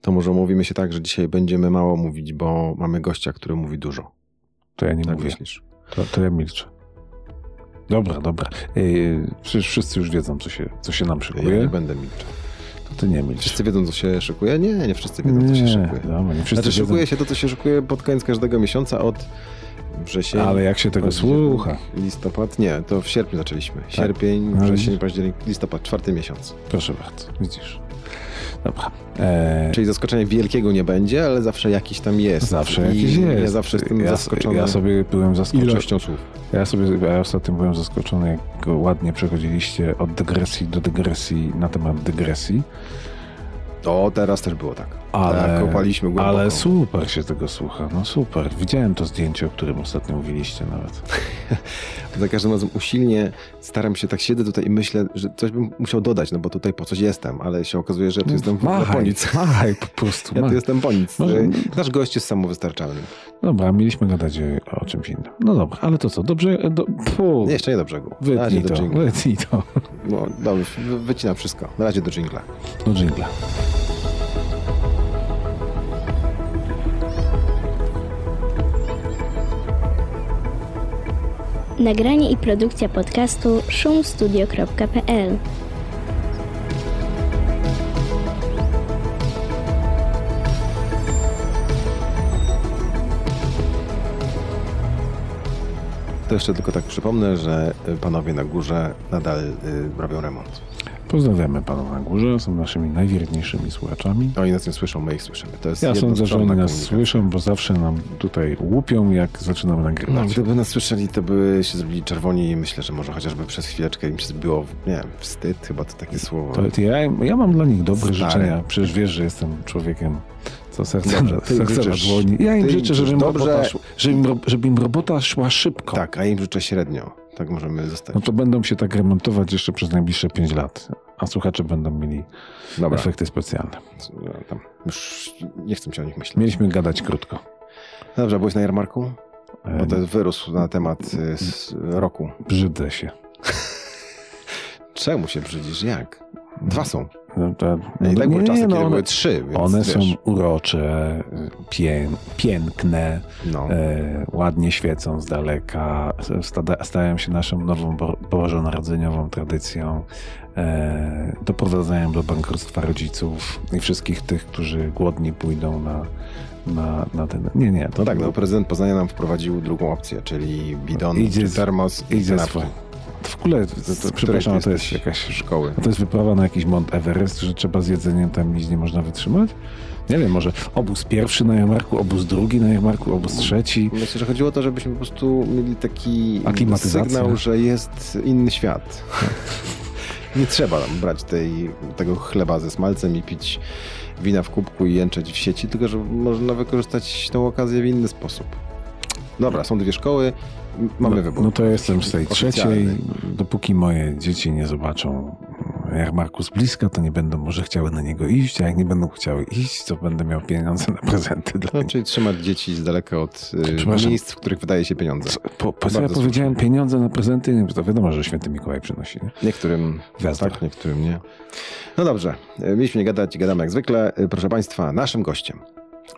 to może umówimy się tak, że dzisiaj będziemy mało mówić, bo mamy gościa, który mówi dużo. To ja nie Tak mówię. myślisz? To, to ja milczę. Dobra, dobra. Yy, przecież wszyscy już wiedzą, co się, co się nam Ja szykuje. nie będę milczał. To ty nie milcz. Wszyscy wiedzą, co się szykuje? Nie, nie wszyscy wiedzą, co się szykuje. dobra, nie wszyscy Znaczy, wiedzą. szykuje się to, co się szykuje pod koniec każdego miesiąca od wrzesień. Ale jak się tego słucha, Listopad? Nie, to w sierpniu zaczęliśmy. Sierpień, No wrzesień, październik, listopad, czwarty miesiąc. proszę bardzo, widzisz. Dobra. E, Czyli zaskoczenia wielkiego nie będzie, ale zawsze jakiś tam jest. zawsze I jakiś jest. Ja zawsze jestem ja, zaskoczony Ja sobie byłem zaskoczony. ilością słów. Ja sobie ja ostatnio byłem zaskoczony, jak ładnie przechodziliście od dygresji do dygresji na temat dygresji. O, teraz też było tak. Ale, tak, kopaliśmy głęboko. ale super się tego słucha. No super. Widziałem to zdjęcie, o którym ostatnio mówiliście nawet. Za każdym razem usilnie staram się, tak siedzę tutaj i myślę, że coś bym musiał dodać, no bo tutaj po coś jestem, ale się okazuje, że tu jestem w ogóle po Machaj, nic. machaj po prostu. Ja tu machaj. jestem po nic. Może- Nasz gość jest samowystarczalny. Dobra, mieliśmy gadać o, czymś innym. No dobra, ale to co? Dobrze? Do, fu, Nie, jeszcze nie do brzegu. Wytnij do to, wytnij to. No, dobrze, wy- wycinam wszystko. Na razie do dżingla. Do dżingla. Nagranie i produkcja podcastu szumstudio.pl To jeszcze tylko tak przypomnę, że panowie na górze nadal y, robią remont. Pozdrawiamy panów na górze, są naszymi najwierniejszymi słuchaczami. Oni nas nie słyszą, my ich słyszymy. To jest Ja sądzę, że oni nas słyszą, bo zawsze nam tutaj łupią, jak zaczynamy No, nagrywać. gdyby nas słyszeli, to by się zrobili czerwoni i myślę, że może chociażby przez chwileczkę im się zbyło, nie wiem, wstyd, chyba to takie słowo. To ja, ja mam dla nich dobre Stary. życzenia. Przecież wiesz, że jestem człowiekiem, co serce, Dobrze, ty serce życzysz- dłoni. Ja im życzę, żeby im, dobrze- robota, żeby, im, żeby im robota szła szybko. Tak, a im życzę średnio. Tak możemy zostać. No to będą się tak remontować jeszcze przez najbliższe 5 lat, a słuchacze będą mieli Dobra, efekty specjalne. tam już nie chcę się o nich myśleć. Mieliśmy gadać krótko. Dobrze, byłeś na jarmarku? Bo to jest wyrósł na temat y, roku. Brzydzę się. Czemu się brzydzisz? Jak? Dwa są. No, I tak były czasy, no kiedy one, były trzy, one wiesz, są urocze, pię, piękne, No. e, ładnie świecą z daleka, stają się naszą nową bo, bożonarodzeniową tradycją, e, doprowadzają do bankructwa rodziców i wszystkich tych, którzy głodni pójdą na, na, na ten... Nie, nie. To No tak, no prezydent Poznania nam wprowadził drugą opcję, czyli bidon, Idzie czy termos i Idzie. W ogóle, to, to, której przepraszam, to jest jakaś szkoły. To jest wyprawa na jakiś Mount Everest, że trzeba z jedzeniem tam iść, nie można wytrzymać? Nie wiem, może obóz pierwszy na jarmarku, obóz drugi na jarmarku, obóz trzeci. Myślę, że chodziło o to, żebyśmy po prostu mieli taki sygnał, że jest inny świat. Nie trzeba tam brać tej, tego chleba ze smalcem i pić wina w kubku i jęczeć w sieci, tylko że można wykorzystać tę okazję w inny sposób. Dobra, są dwie szkoły, mamy no, wybór. No to jestem z tej Oficjalny. trzeciej. Dopóki moje dzieci nie zobaczą jarmarku z bliska, to nie będą może chciały na niego iść, a jak nie będą chciały iść, to będę miał pieniądze na prezenty dla No, nich. czyli trzymać dzieci z daleka od y, miejsc, w których wydaje się pieniądze. Po, po co ja powiedziałem pieniądze na prezenty? To wiadomo, że święty Mikołaj przynosi, nie? Niektórym Gwiazda. tak, niektórym nie. No dobrze, y, mieliśmy nie gadać, gadamy jak zwykle. Y, Proszę Państwa, naszym gościem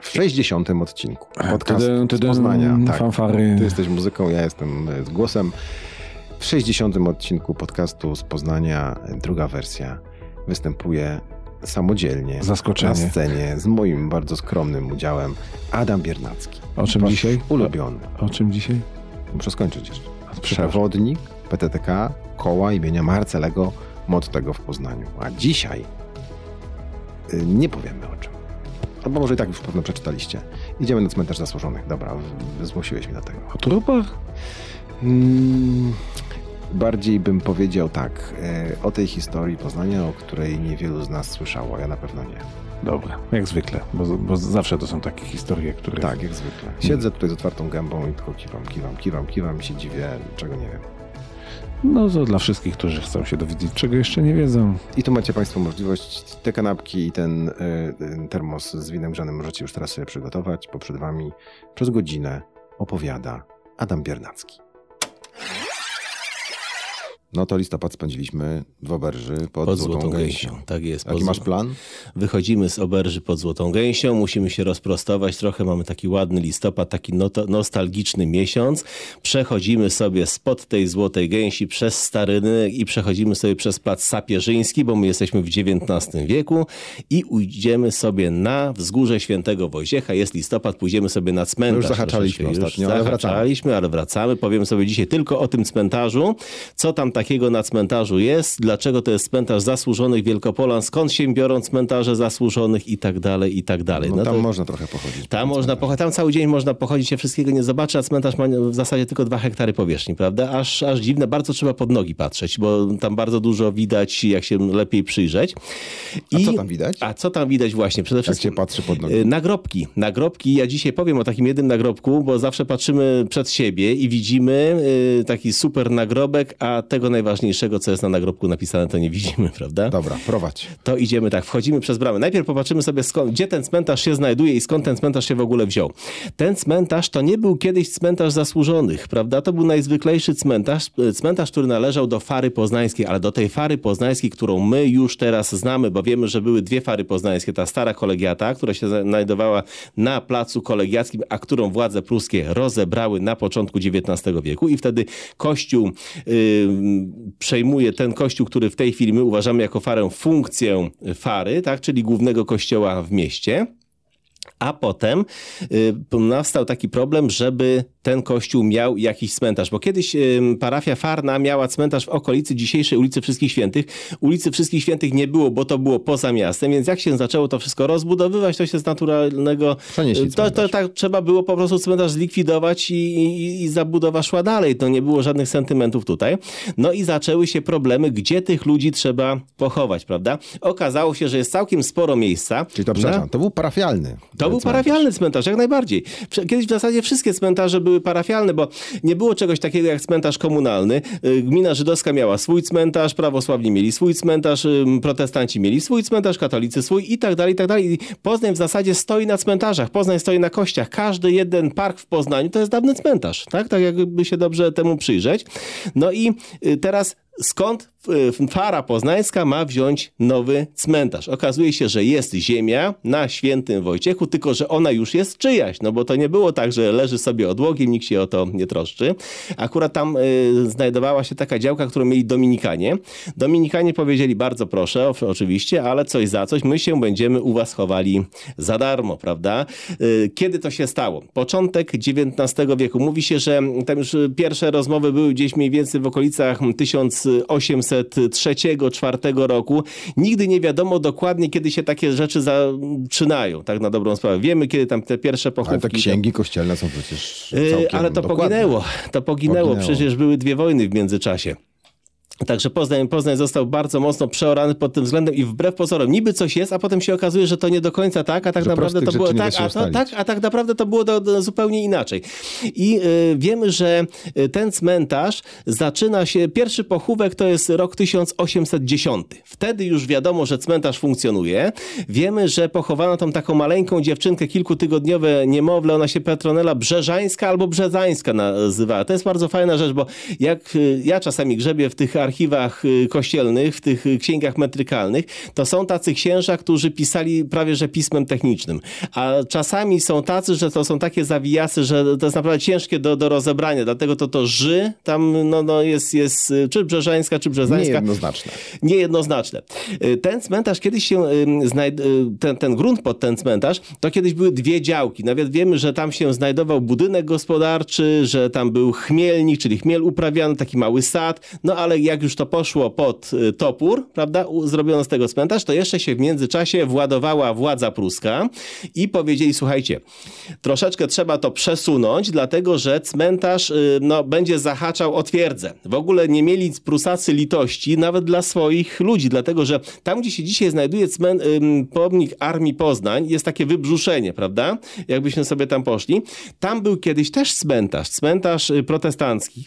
w 60. odcinku podcastu Tydym, z Poznania. Tak, fanfary. ty jesteś muzyką, ja jestem y, z głosem. W 60. odcinku podcastu z Poznania, druga wersja, występuje samodzielnie Zaskoczenie. na scenie z moim bardzo skromnym udziałem Adam Biernacki. O czym dzisiaj? Ulubiony. O czym dzisiaj? Muszę skończyć jeszcze. Przewodnik PTTK koła imienia Marcelego Mottego w Poznaniu. A dzisiaj y, nie powiemy o czym. Albo może i tak już pewno przeczytaliście. Idziemy na cmentarz zasłużonych. Dobra, zmusiłeś mnie do tego. O trupach? Mm, bardziej bym powiedział tak, y, o tej historii Poznania, o której niewielu z nas słyszało. Ja na pewno nie. Dobra, jak zwykle, bo, bo zawsze to są takie historie, które... Tak, jak zwykle. Siedzę tutaj z otwartą gębą i tylko kiwam, kiwam, kiwam, kiwam się dziwię, czego nie wiem. No to dla wszystkich, którzy chcą się dowiedzieć, czego jeszcze nie wiedzą. I tu macie Państwo możliwość te kanapki i ten y, termos z winem grzanym możecie już teraz sobie przygotować, bo przed Wami przez godzinę opowiada Adam Biernacki. No to listopad spędziliśmy w Oberży pod, Pod Złotą, Złotą Gęsią. Gęsią, tak jest. Jaki masz plan? Wychodzimy z oberży pod Złotą Gęsią, musimy się rozprostować trochę, mamy taki ładny listopad, taki nostalgiczny miesiąc. Przechodzimy sobie spod tej Złotej Gęsi przez Staryny i przechodzimy sobie przez Plac Sapieżyński, bo my jesteśmy w XIX wieku i ujdziemy sobie na wzgórze Świętego Wojciecha. Jest listopad, pójdziemy sobie na cmentarz. Już zahaczaliśmy ostatnio, ale wracamy. zahaczaliśmy, ale wracamy. Powiem sobie dzisiaj tylko o tym cmentarzu. Co tam takiego na cmentarzu jest? Dlaczego to jest cmentarz zasłużonych Wielkopolan? Skąd się biorą cmentarze zasłużonych i tak dalej, i tak dalej. No, tam to- można trochę pochodzić. tam można pochodzić, tam cały dzień można pochodzić, się wszystkiego nie zobaczy, a cmentarz ma w zasadzie tylko dwa hektary powierzchni, prawda? Aż, aż dziwne, bardzo trzeba pod nogi patrzeć, bo tam bardzo dużo widać, jak się lepiej przyjrzeć. A co tam widać? A co tam widać właśnie? Przede Jak wszystkim... się patrzy pod nogi? Y, Nagrobki. Nagrobki. Ja dzisiaj powiem o takim jednym nagrobku, bo zawsze patrzymy przed siebie i widzimy y, taki super nagrobek, a tego najważniejszego, co jest na nagrobku napisane, to nie widzimy, prawda? Dobra, prowadź. To idziemy tak, wchodzimy przez bramę. Najpierw popatrzymy sobie, skąd, gdzie ten cmentarz się znajduje i skąd ten cmentarz się w ogóle wziął. Ten cmentarz to nie był kiedyś cmentarz zasłużonych, prawda? To był najzwyklejszy cmentarz, e, cmentarz, który należał do Fary Poznańskiej, ale do tej Fary Poznańskiej, którą my już teraz znamy, bo wiemy, że były dwie Fary Poznańskie. Ta stara kolegiata, która się znajdowała na placu kolegiackim, a którą władze pruskie rozebrały na początku XIX wieku i wtedy Kościół przejmuje ten Kościół, który w tej chwili my uważamy jako farę funkcję fary, tak, czyli głównego kościoła w mieście. A potem y, nastał taki problem, żeby ten kościół miał jakiś cmentarz, bo kiedyś y, parafia Farna miała cmentarz w okolicy dzisiejszej ulicy Wszystkich Świętych. Ulicy Wszystkich Świętych nie było, bo to było poza miastem, więc jak się zaczęło to wszystko rozbudowywać, to się z naturalnego... Przenieśli To, to tak trzeba było po prostu cmentarz zlikwidować i, i, i zabudowa szła dalej. To nie było żadnych sentymentów tutaj. No i zaczęły się problemy, gdzie tych ludzi trzeba pochować, prawda? Okazało się, że jest całkiem sporo miejsca. Czyli to, na- przepraszam, to był parafialny. To był cmentarz. parafialny cmentarz, jak najbardziej. Kiedyś w zasadzie wszystkie cmentarze były parafialne, bo nie było czegoś takiego jak cmentarz komunalny. Y, Gmina żydowska miała swój cmentarz, prawosławni mieli swój cmentarz, protestanci mieli swój cmentarz, katolicy swój i tak dalej, i tak dalej. Poznań w zasadzie stoi na cmentarzach, Poznań stoi na kościach. Każdy jeden park w Poznaniu to jest dawny cmentarz, tak? Tak jakby się dobrze temu przyjrzeć. No i y, teraz skąd y, Fara Poznańska ma wziąć nowy cmentarz? Okazuje się, że jest ziemia na Świętym Wojciechu, tylko że ona już jest czyjaś, no bo to nie było tak, że leży sobie odłogiem, nikt się o to nie troszczy. Akurat tam y, znajdowała się taka działka, którą mieli Dominikanie. Dominikanie powiedzieli bardzo proszę, oczywiście, ale coś za coś, my się będziemy u was chowali za darmo, prawda? Y, Kiedy to się stało? Początek XIX wieku. Mówi się, że tam już pierwsze rozmowy były gdzieś mniej więcej w okolicach 1803-1804 roku. Nigdy nie wiadomo dokładnie, kiedy się takie rzeczy zaczynają, tak na dobrą sprawę. Wiemy, kiedy tam te pierwsze pochówki... Ale te księgi kościelne są przecież Yy, całkiem ale to poginęło. To poginęło. Poginęło. Przecież były dwie wojny w międzyczasie. Także Poznań, Poznań został bardzo mocno przeorany pod tym względem i wbrew pozorom niby coś jest, a potem się okazuje, że to nie do końca tak, a tak Że naprawdę to było tak, a, tak, a tak naprawdę to było do, do zupełnie inaczej. I y, wiemy, że y, ten cmentarz zaczyna się, pierwszy pochówek to jest rok 1810. Wtedy już wiadomo, że cmentarz funkcjonuje. Wiemy, że pochowano tam taką maleńką dziewczynkę, kilkutygodniowe niemowlę, ona się Petronela Brzeżańska albo Brzezańska nazywała. To jest bardzo fajna rzecz, bo jak y, ja czasami grzebię w tych archiwach y, kościelnych, w tych y, księgach metrykalnych, to są tacy księża, którzy pisali prawie że pismem technicznym. A czasami są tacy, że to są takie zawijasy, że to jest naprawdę ciężkie do, do rozebrania. Dlatego to to ży tam no, no jest, jest y, czy Brzeżańska, czy Brzezańska Niejednoznaczne. niejednoznaczne. Ten cmentarz kiedyś się, ten, ten grunt pod ten cmentarz, to kiedyś były dwie działki. Nawet wiemy, że tam się znajdował budynek gospodarczy, że tam był chmielnik, czyli chmiel uprawiany, taki mały sad. No ale jak już to poszło pod y, topór, prawda, zrobiono z tego cmentarz, to jeszcze się w międzyczasie władowała władza pruska i powiedzieli, słuchajcie, troszeczkę trzeba to przesunąć, dlatego że cmentarz y, no, będzie zahaczał o twierdzę. W ogóle nie mieli Prusacy litości nawet dla swoich ludzi, dlatego że tam, gdzie się dzisiaj znajduje cmen, pomnik Armii Poznań, jest takie wybrzuszenie, prawda? Jakbyśmy sobie tam poszli. Tam był kiedyś też cmentarz, cmentarz y, protestancki.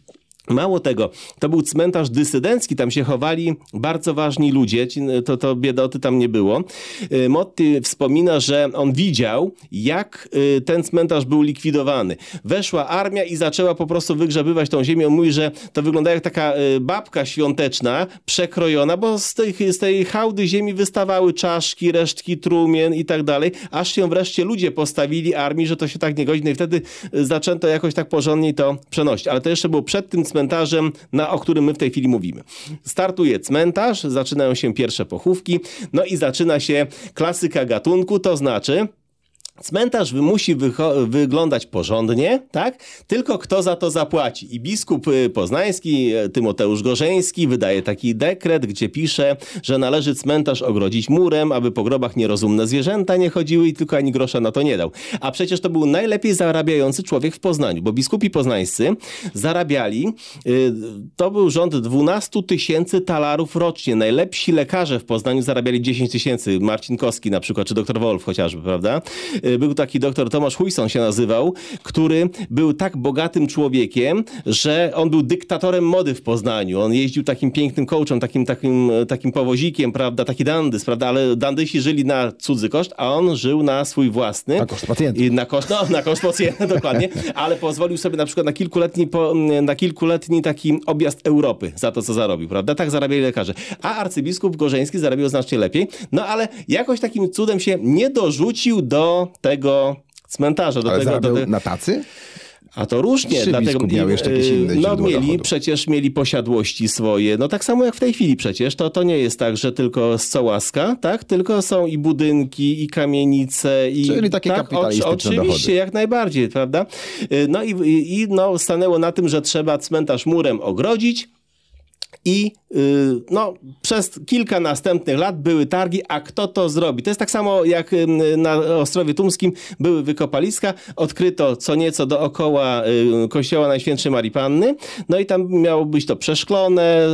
Mało tego, to był cmentarz dysydencki, tam się chowali bardzo ważni ludzie, to, to biedoty tam nie było. Y, Motti wspomina, że on widział, jak y, ten cmentarz był likwidowany. Weszła armia i zaczęła po prostu wygrzebywać tą ziemię. On mówi, że to wygląda jak taka y, babka świąteczna, przekrojona, bo z tej, z tej hałdy ziemi wystawały czaszki, resztki trumien i tak dalej, aż się wreszcie ludzie postawili armii, że to się tak nie godzi. No i wtedy zaczęto jakoś tak porządniej to przenosić. Ale to jeszcze było przed tym cmentarzem, na, o którym my w tej chwili mówimy. Startuje cmentarz, zaczynają się pierwsze pochówki, no i zaczyna się klasyka gatunku, to znaczy Cmentarz musi wyglądać porządnie, tak? Tylko kto za to zapłaci. I biskup y, poznański, y, Tymoteusz Gorzeński, wydaje taki dekret, gdzie pisze, że należy cmentarz ogrodzić murem, aby po grobach nierozumne zwierzęta nie chodziły i tylko ani grosza na to nie dał. A przecież to był najlepiej zarabiający człowiek w Poznaniu, bo biskupi poznańscy zarabiali, y, to był rząd 12 tysięcy talarów rocznie. Najlepsi lekarze w Poznaniu zarabiali 10 tysięcy. Marcin Koski na przykład, czy doktor Wolf chociażby, prawda? Y, był taki doktor Tomasz Huyson się nazywał, który był tak bogatym człowiekiem, że on był dyktatorem mody w Poznaniu. On jeździł takim pięknym coachem, takim, takim, takim powozikiem, prawda, taki dandys, prawda, ale dandysi żyli na cudzy koszt, a on żył na swój własny. Na koszt pacjenta. I na koszt, no, na koszt pacjenta, dokładnie, ale pozwolił sobie na przykład na kilkuletni, na kilkuletni taki objazd Europy za to, co zarobił, prawda? Tak zarabiali lekarze. A arcybiskup Gorzeński zarabiał znacznie lepiej, no ale jakoś takim cudem się nie dorzucił do tego cmentarza. Do Ale tego, do te... na tacy? A to różnie. Czy dlatego miał jeszcze jakieś inne No mieli, dochodu? przecież mieli posiadłości swoje. No tak samo jak w tej chwili przecież. To, to nie jest tak, że tylko z cołaska, tak? Tylko są i budynki, i kamienice. I, Czyli takie tak, kapitalistyczne Oczywiście, dochody. jak najbardziej, prawda? No i, i no, stanęło na tym, że trzeba cmentarz murem ogrodzić, i yy, no, przez kilka następnych lat były targi, a kto to zrobi? To jest tak samo jak yy, na Ostrowie Tumskim były wykopaliska, odkryto co nieco dookoła yy, kościoła Najświętszej Marii Panny, no i tam miało być to przeszklone,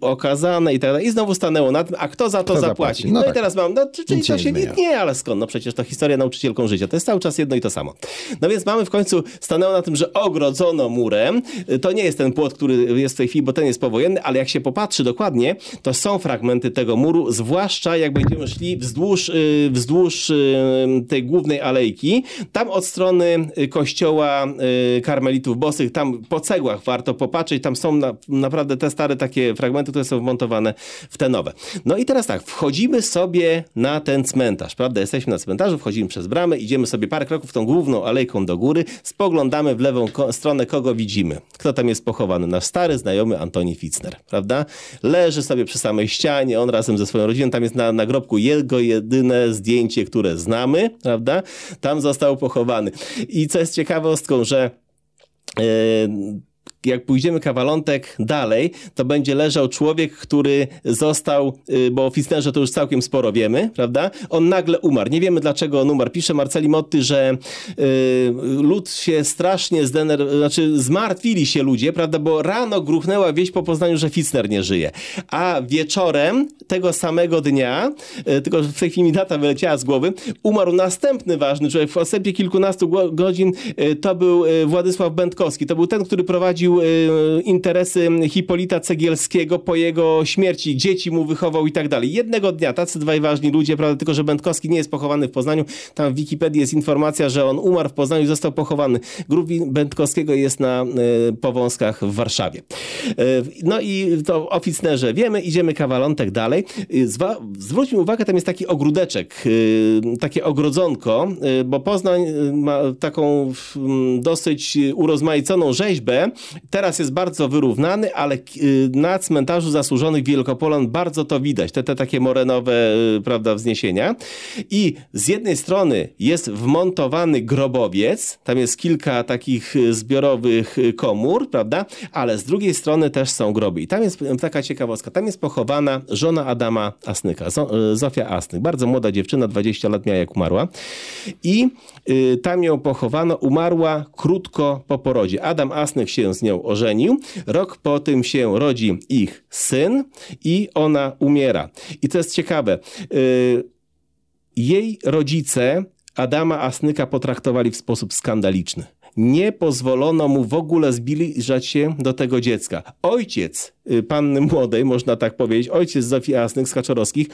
okazane i tak dalej. I znowu stanęło na tym, a kto za to Kto zapłaci? zapłaci? No, No i tak. teraz mam, no czyli to się nie nie, ale skąd? No przecież to historia nauczycielką życia. To jest cały czas jedno i to samo. No więc mamy w końcu, stanęło na tym, że ogrodzono murem. To nie jest ten płot, który jest w tej chwili, bo ten jest powojenny, ale jak się popatrzy dokładnie, to są fragmenty tego muru, zwłaszcza jak będziemy szli wzdłuż, y, wzdłuż y, tej głównej alejki. Tam od strony y, kościoła karmelitów bosych, tam po cegłach warto popatrzeć, tam są na, naprawdę te stare takie fragmenty, które są wmontowane w te nowe. No i teraz tak, wchodzimy sobie na ten cmentarz, prawda? Jesteśmy na cmentarzu, wchodzimy przez bramę, idziemy sobie parę kroków tą główną alejką do góry, spoglądamy w lewą stronę, kogo widzimy. Kto tam jest pochowany? Nasz stary znajomy Antoni Prawda? Leży sobie przy samej ścianie, on razem ze swoją rodziną, tam jest na nagrobku jego jedyne zdjęcie, które znamy, prawda? Tam został pochowany. I co jest ciekawostką, że e, jak pójdziemy kawalątek dalej, to będzie leżał człowiek, który został, y, bo o Fitznerze to już całkiem sporo wiemy, prawda? On nagle umarł. Nie wiemy dlaczego on umarł. Pisze Marceli Motty, że y, lud się strasznie zdener... znaczy zmartwili się ludzie, prawda? Bo rano gruchnęła wieść po Poznaniu, że Fitzner nie żyje. A wieczorem tego samego dnia, y, tylko w tej chwili mi data wyleciała z głowy, umarł następny ważny człowiek. W odstępie kilkunastu go- godzin to był Władysław Będkowski. To był ten, który prowadził y, interesy Hipolita Cegielskiego po jego śmierci. Dzieci mu wychował i tak dalej. Jednego dnia, tacy dwaj ważni ludzie, prawda, tylko że Będkowski nie jest pochowany w Poznaniu. Tam w Wikipedii jest informacja, że on umarł w Poznaniu i został pochowany. Grób Będkowskiego jest na y, Powązkach w Warszawie. Y, no i to o Fitznerze wiemy, idziemy kawalątek dalej. Zwa, zwróćmy uwagę, tam jest taki ogródeczek, takie ogrodzonko, bo Poznań ma taką mm, dosyć urozmaiconą rzeźbę. Teraz jest bardzo wyrównany, ale y, na cmentarzu zasłużonych Wielkopolan bardzo to widać. Te, te takie morenowe y, prawda, wzniesienia. I z jednej strony jest wmontowany grobowiec, tam jest kilka takich y, zbiorowych komór, prawda? Ale z drugiej strony też są groby. I tam jest taka ciekawostka. Tam jest pochowana żona Adama Asnyka, Zo- Zofia Asnyk. Bardzo młoda dziewczyna, 20 lat miała jak umarła. I tam ją pochowano, umarła krótko po porodzie. Adam Asnyk się z nią ożenił. Rok po tym się rodzi ich syn i ona umiera. I to jest ciekawe. Y, jej rodzice Adama Asnyka potraktowali w sposób skandaliczny. nie pozwolono mu w ogóle zbliżać się do tego dziecka. Ojciec y, panny młodej, można tak powiedzieć, ojciec Zofii Asnyk z Kaczorowskich,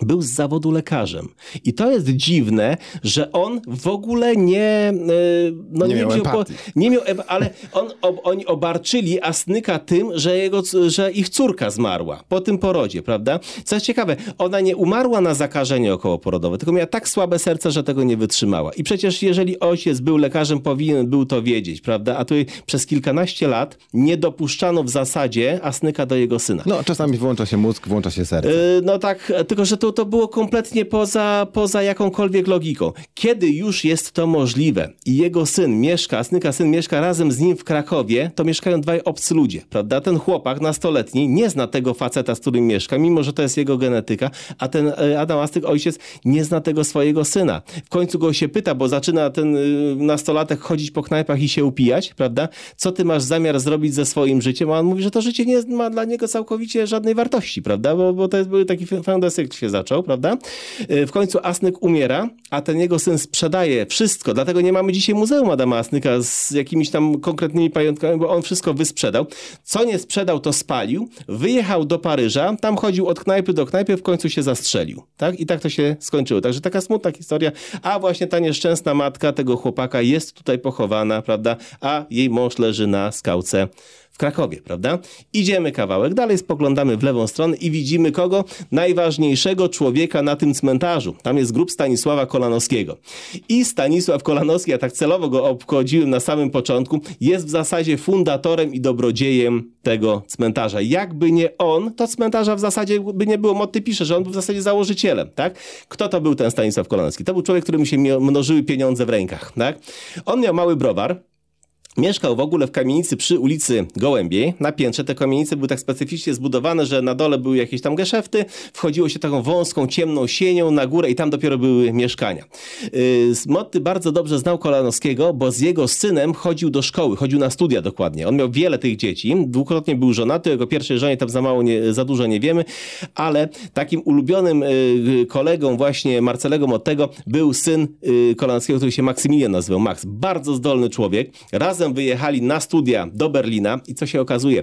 był z zawodu lekarzem. I to jest dziwne, że on w ogóle nie... y, No Nie miał wziął empatii. nie miał, ale on, ob, oni obarczyli Asnyka tym, że, jego, że ich córka zmarła po tym porodzie, prawda? Co jest ciekawe, ona nie umarła na zakażenie okołoporodowe, tylko miała tak słabe serce, że tego nie wytrzymała. I przecież jeżeli ojciec był lekarzem, powinien był to wiedzieć, prawda? A tutaj przez kilkanaście lat nie dopuszczano w zasadzie Asnyka do jego syna. No, czasami włącza się mózg, włącza się serce. Yy, No tak, tylko że to, to było kompletnie poza, poza jakąkolwiek logiką. Kiedy już jest to możliwe i jego syn mieszka, Asnyka syn mieszka razem z nim w Krakowie, to mieszkają dwaj obcy ludzie, prawda? Ten chłopak nastoletni nie zna tego faceta, z którym mieszka, mimo że to jest jego genetyka, a ten e, Adam Astyk, ojciec, nie zna tego swojego syna. W końcu go się pyta, bo zaczyna ten y, nastolatek chodzić po knajpach i się upijać, prawda? Co ty masz zamiar zrobić ze swoim życiem? A on mówi, że to życie nie ma dla niego całkowicie żadnej wartości, prawda? Bo, bo to jest, był taki fandesyk się zaczął, prawda? Y, W końcu Asnyk umiera, a ten jego syn sprzedaje wszystko. Dlatego nie mamy dzisiaj Muzeum Adama Asnyka z jakimiś tam konkretnymi pamiątkami, bo on wszystko wysprzedał. Co nie sprzedał, to spalił. Wyjechał do Paryża, tam chodził od knajpy do knajpy, w końcu się zastrzelił. Tak? I tak to się skończyło. Także taka smutna historia. A właśnie ta nieszczęsna matka tego chłopaka jest tutaj pochowana, prawda? A jej mąż leży na skałce w Krakowie, prawda? Idziemy kawałek dalej, spoglądamy w lewą stronę i widzimy kogo? Najważniejszego człowieka na tym cmentarzu. Tam jest grób Stanisława Kolanowskiego. I Stanisław Kolanowski, ja tak celowo go obchodziłem na samym początku, jest w zasadzie fundatorem i dobrodziejem tego cmentarza. Jakby nie on, to cmentarza w zasadzie by nie było. Motty pisze, że on był w zasadzie założycielem, tak? Kto to był ten Stanisław Kolanowski? To był człowiek, którym się mnożyły pieniądze w rękach, tak? On miał mały browar, Mieszkał w ogóle w kamienicy przy ulicy Gołębiej. Na piętrze te kamienice były tak specyficznie zbudowane, że na dole były jakieś tam geszefty, wchodziło się taką wąską, ciemną sienią na górę i tam dopiero były mieszkania. Yy, Motty bardzo dobrze znał Kolanowskiego, bo z jego synem chodził do szkoły, chodził na studia dokładnie. On miał wiele tych dzieci, dwukrotnie był żonaty, jego pierwszej żonie tam za mało, nie, za dużo nie wiemy, ale takim ulubionym yy, kolegą właśnie Marcelego Mottego był syn yy, Kolanowskiego, który się Maksymilian nazywał, Max. Bardzo zdolny człowiek. Razem wyjechali na studia do Berlina i co się okazuje?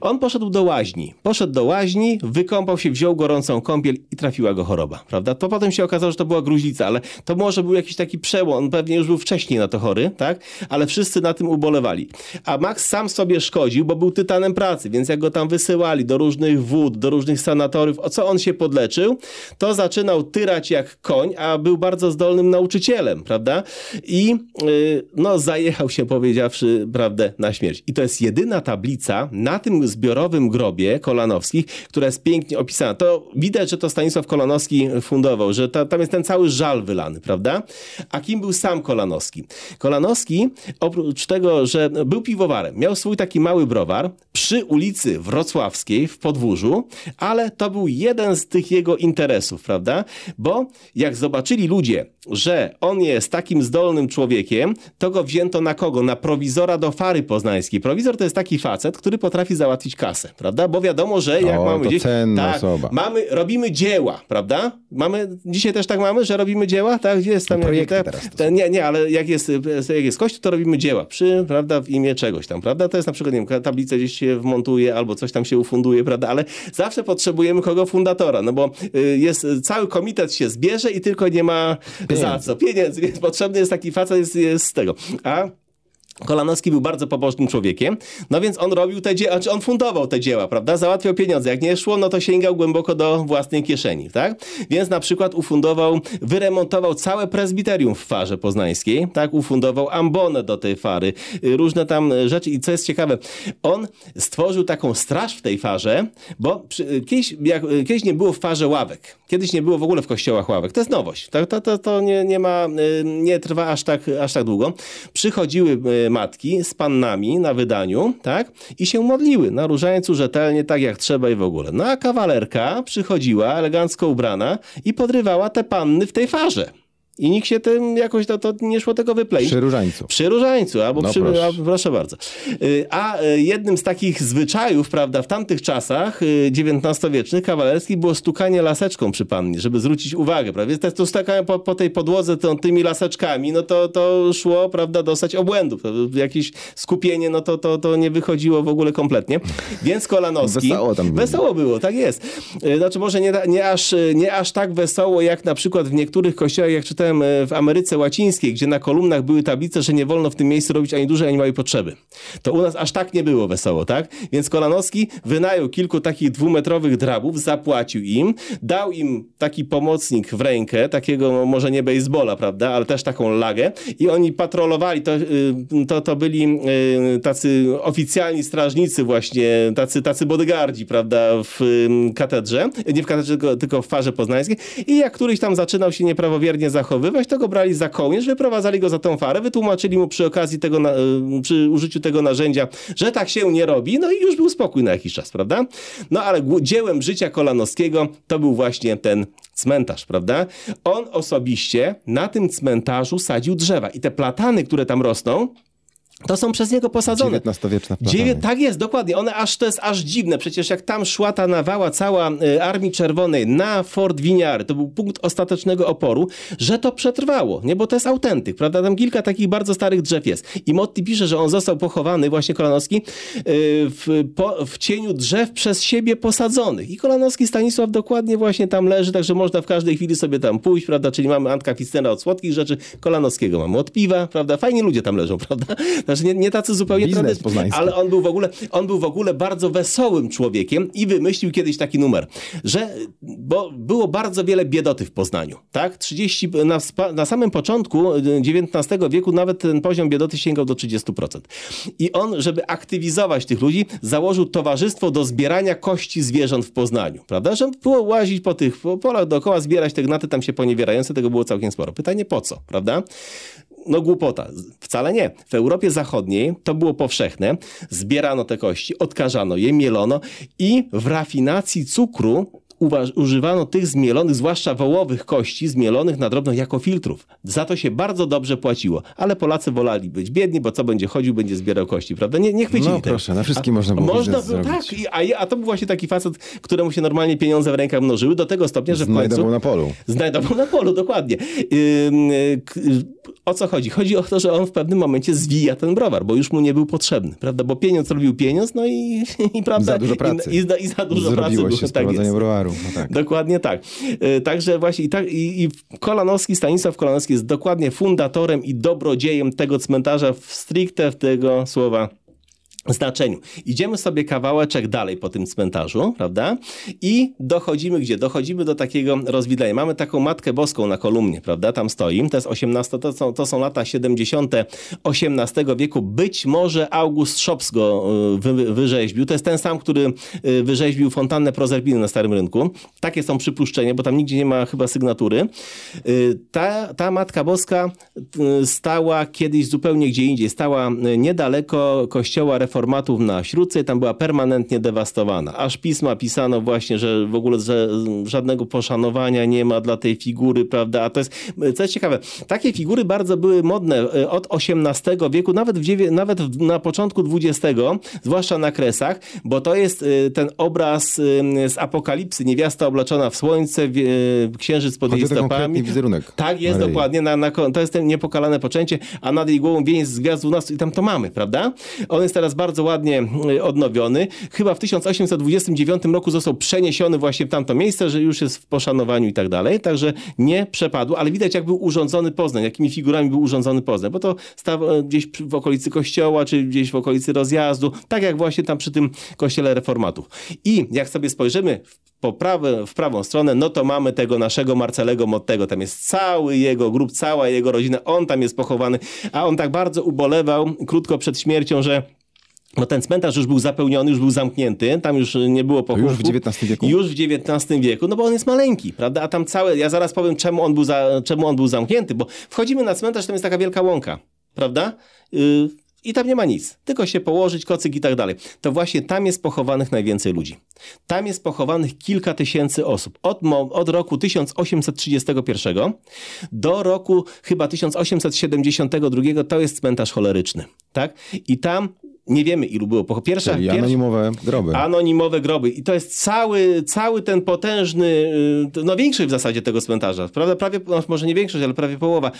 On poszedł do łaźni. Poszedł do łaźni, wykąpał się, wziął gorącą kąpiel i trafiła go choroba, prawda? To potem się okazało, że to była gruźlica, ale to może był jakiś taki przełom. On pewnie już był wcześniej na to chory, tak? Ale wszyscy na tym ubolewali. A Max sam sobie szkodził, bo był tytanem pracy, więc jak go tam wysyłali do różnych wód, do różnych sanatoriów, o co on się podleczył, to zaczynał tyrać jak koń, a był bardzo zdolnym nauczycielem, prawda? I yy, no zajechał się, powiedziawszy prawdę, na śmierć. I to jest jedyna tablica na tym zbiorowym grobie Kolanowskich, która jest pięknie opisana. To widać, że to Stanisław Kolanowski fundował, że ta, tam jest ten cały żal wylany, prawda? A kim był sam Kolanowski? Kolanowski, oprócz tego, że był piwowarem, miał swój taki mały browar przy ulicy Wrocławskiej w Podwórzu, ale to był jeden z tych jego interesów, prawda? Bo jak zobaczyli ludzie, że on jest takim zdolnym człowiekiem, to go wzięto na kogo? Na prowizora do Fary Poznańskiej. Prowizor to jest taki facet, który potrafi załatwić kasę, prawda? Bo wiadomo, że jak O, mamy gdzieś... cenna tak, osoba. mamy, robimy dzieła, prawda? Mamy, dzisiaj też tak mamy, że robimy dzieła, tak? Gdzie jest tam... projekty te- teraz te- nie, nie, ale jak jest, jak jest kościół, to robimy dzieła przy, prawda, w imię czegoś tam, prawda? To jest na przykład, nie wiem, tablicę gdzieś się wmontuje albo coś tam się ufunduje, prawda? Ale zawsze potrzebujemy kogo fundatora, no bo y, jest, cały komitet się zbierze i tylko nie ma za co. Pieniędzy, więc potrzebny jest taki facet jest, jest z tego. A Kolanowski był bardzo pobożnym człowiekiem, no więc on robił te dzieła, znaczy on fundował te dzieła, prawda? Załatwiał pieniądze. Jak nie szło, no to sięgał głęboko do własnej kieszeni, tak? Więc na przykład ufundował, wyremontował całe prezbiterium w Farze Poznańskiej, tak? Ufundował ambonę do tej fary, y, różne tam rzeczy. I co jest ciekawe, on stworzył taką straż w tej farze, bo przy, y, kiedyś, jak, y, kiedyś nie było w farze ławek. Kiedyś nie było w ogóle w kościołach ławek. To jest nowość. To, to, to, to nie, nie ma, nie trwa aż tak, aż tak długo. Przychodziły matki z pannami na wydaniu, tak? I się modliły na różańcu rzetelnie, tak jak trzeba i w ogóle. No a kawalerka przychodziła elegancko ubrana i podrywała te panny w tej farze. I nikt się tym jakoś, to, to nie szło tego wypleić. Przy Różańcu. Przy Różańcu, albo No przy, proszę. a, proszę bardzo. Y, A y, jednym z takich zwyczajów, prawda, w tamtych czasach y, XIX-wiecznych, kawalerskich, było stukanie laseczką przy pannie, żeby zwrócić uwagę, prawda? Więc to stukanie po, po tej podłodze tą, tymi laseczkami, no to, to szło, prawda, dostać obłędów. Jakieś skupienie, no to, to, to nie wychodziło w ogóle kompletnie. Więc Kolanowski... Wesoło tam było. Wesoło było, tak jest. Y, Znaczy może nie, nie, aż, y, nie aż tak wesoło, jak na przykład w niektórych kościołach, jak czytałem y, w Ameryce Łacińskiej, gdzie na kolumnach były tablice, że nie wolno w tym miejscu robić ani dużej, ani małej potrzeby. To u nas aż tak nie było wesoło, tak? Więc Kolanowski wynajął kilku takich dwumetrowych drabów, zapłacił im, dał im taki pomocnik w rękę, takiego no, może nie baseballa, prawda, ale też taką lagę i oni patrolowali, to, y, to, to byli y, tacy oficjalni strażnicy właśnie, tacy, tacy bodyguardzi, prawda, w ym, katedrze, nie w katedrze, tylko, tylko w farze poznańskiej i jak któryś tam zaczynał się nieprawowiernie zachowywać, to go brali za kołnierz, wyprowadzali go za tą farę, wytłumaczyli mu przy okazji tego, na, y, przy użyciu tego narzędzia, że tak się nie robi, no i już był spokój na jakiś czas, prawda? No ale dziełem życia Kolanowskiego to był właśnie ten cmentarz, prawda? On osobiście na tym cmentarzu sadził drzewa i te platany, które tam rosną, to są przez niego posadzone. XIX-wieczna Dziewię... Tak jest, dokładnie. One aż to jest aż dziwne. Przecież jak tam szła ta nawała cała y, Armii Czerwonej na Fort Winiary, to był punkt ostatecznego oporu, że to przetrwało, nie? Bo to jest autentyk, prawda? Tam kilka takich bardzo starych drzew jest. I Motti pisze, że on został pochowany, właśnie Kolanowski, y, w, po, w cieniu drzew przez siebie posadzonych. I Kolanowski Stanisław dokładnie właśnie tam leży, także można w każdej chwili sobie tam pójść, prawda? Czyli mamy Antka Ficera od słodkich rzeczy, Kolanowskiego mamy od piwa, prawda? Fajni ludzie tam leżą, prawda? Znaczy nie, nie tacy zupełnie Biznes tradycyjni, ale on był w ogóle, on był w ogóle bardzo wesołym człowiekiem i wymyślił kiedyś taki numer, że bo było bardzo wiele biedoty w Poznaniu, tak? 30, na, na samym początku XIX wieku nawet ten poziom biedoty sięgał do 30%. I on, żeby aktywizować tych ludzi, założył towarzystwo do zbierania kości zwierząt w Poznaniu, prawda? Że było łazić po tych po polach dookoła, zbierać te gnaty tam się poniewierające, tego było całkiem sporo. Pytanie po co, prawda? No głupota. Wcale nie. W Europie Zachodniej to było powszechne. Zbierano te kości, odkażano je, mielono i w rafinacji cukru używano tych zmielonych, zwłaszcza wołowych kości, zmielonych na drobno jako filtrów. Za to się bardzo dobrze płaciło. Ale Polacy wolali być biedni, bo co będzie chodził, będzie zbierał kości, prawda? Nie, nie chwycili No tego. proszę, na wszystkim można było Można było, tak. A, a to był właśnie taki facet, któremu się normalnie pieniądze w rękach mnożyły, do tego stopnia, że w końcu... Znajdował na polu. Znajdował na polu, dokładnie. O co chodzi? Chodzi o to, że on w pewnym momencie zwija ten browar, bo już mu nie był potrzebny, prawda? Bo pieniądz robił pieniądz, no i, i prawda? Za dużo pracy. I, i, za- i za dużo pracy Zrobiło było. się z tak jest. browaru. No tak. Dokładnie tak. Y, Także właśnie i, tak, i, i Kolanowski, Stanisław Kolanowski jest dokładnie fundatorem i dobrodziejem tego cmentarza w stricte w tego słowa znaczeniu. Idziemy sobie kawałeczek dalej po tym cmentarzu, prawda? I dochodzimy gdzie? Dochodzimy do takiego rozwidlenia. Mamy taką Matkę Boską na kolumnie, prawda? Tam stoi. To jest 18, to są, to są lata 70. XVIII wieku. Być może August Szops go y, wy, wyrzeźbił. To jest ten sam, który y, wyrzeźbił fontannę Prozerbiny na Starym Rynku. Takie są przypuszczenia, bo tam nigdzie nie ma chyba sygnatury. Y, Ta, ta Matka Boska stała kiedyś zupełnie gdzie indziej. Stała niedaleko kościoła reformatów na Śródce i tam była permanentnie dewastowana. Aż pisma pisano właśnie, że w ogóle że żadnego poszanowania nie ma dla tej figury, prawda? A to jest, co jest ciekawe, takie figury bardzo były modne y, od XVIII wieku, nawet, w nawet na początku XX, zwłaszcza na kresach, bo to jest y, ten obraz z Apokalipsy, niewiasta obleczona w słońce, wie- księżyc pod Chodzi jej stopami. wizerunek. Tak jest, Maryi. dokładnie. Na, na, to jest ten niepokalane poczęcie, a nad jej głową wieniec z gwiazd 12 i tam to mamy, prawda? On jest teraz bardzo ładnie y, odnowiony. Chyba w 1829 roku został przeniesiony właśnie w tamto miejsce, że już jest w poszanowaniu i tak dalej, także nie przepadł, ale widać jak był urządzony Poznań, jakimi figurami był urządzony Poznań, bo to stał e, gdzieś w okolicy kościoła, czy gdzieś w okolicy rozjazdu, tak jak właśnie tam przy tym kościele reformatów. I jak sobie spojrzymy po prawe, w prawą stronę, no to mamy tego naszego Marcelego Mottego. Tam jest cały jego grup, cała jego rodzina. On tam jest pochowany, a on tak bardzo ubolewał krótko przed śmiercią, że no ten cmentarz już był zapełniony, już był zamknięty, tam już nie było pochówku. już w XIX wieku? Już w XIX wieku, no bo on jest maleńki, prawda? A tam całe, ja zaraz powiem, czemu on był, za, czemu on był zamknięty, bo wchodzimy na cmentarz, tam jest taka wielka łąka, prawda? Yy, i tam nie ma nic, tylko się położyć, kocyk i tak dalej. To właśnie tam jest pochowanych najwięcej ludzi. Tam jest pochowanych kilka tysięcy osób. Od, od roku 1831 do roku chyba 1872 to jest cmentarz choleryczny. Tak? I tam nie wiemy ilu było po pierwsze, Czyli anonimowe groby. Anonimowe groby. I to jest cały, cały ten potężny, y, no większość w zasadzie tego cmentarza, prawda? Prawie, no może nie większość, ale prawie połowa.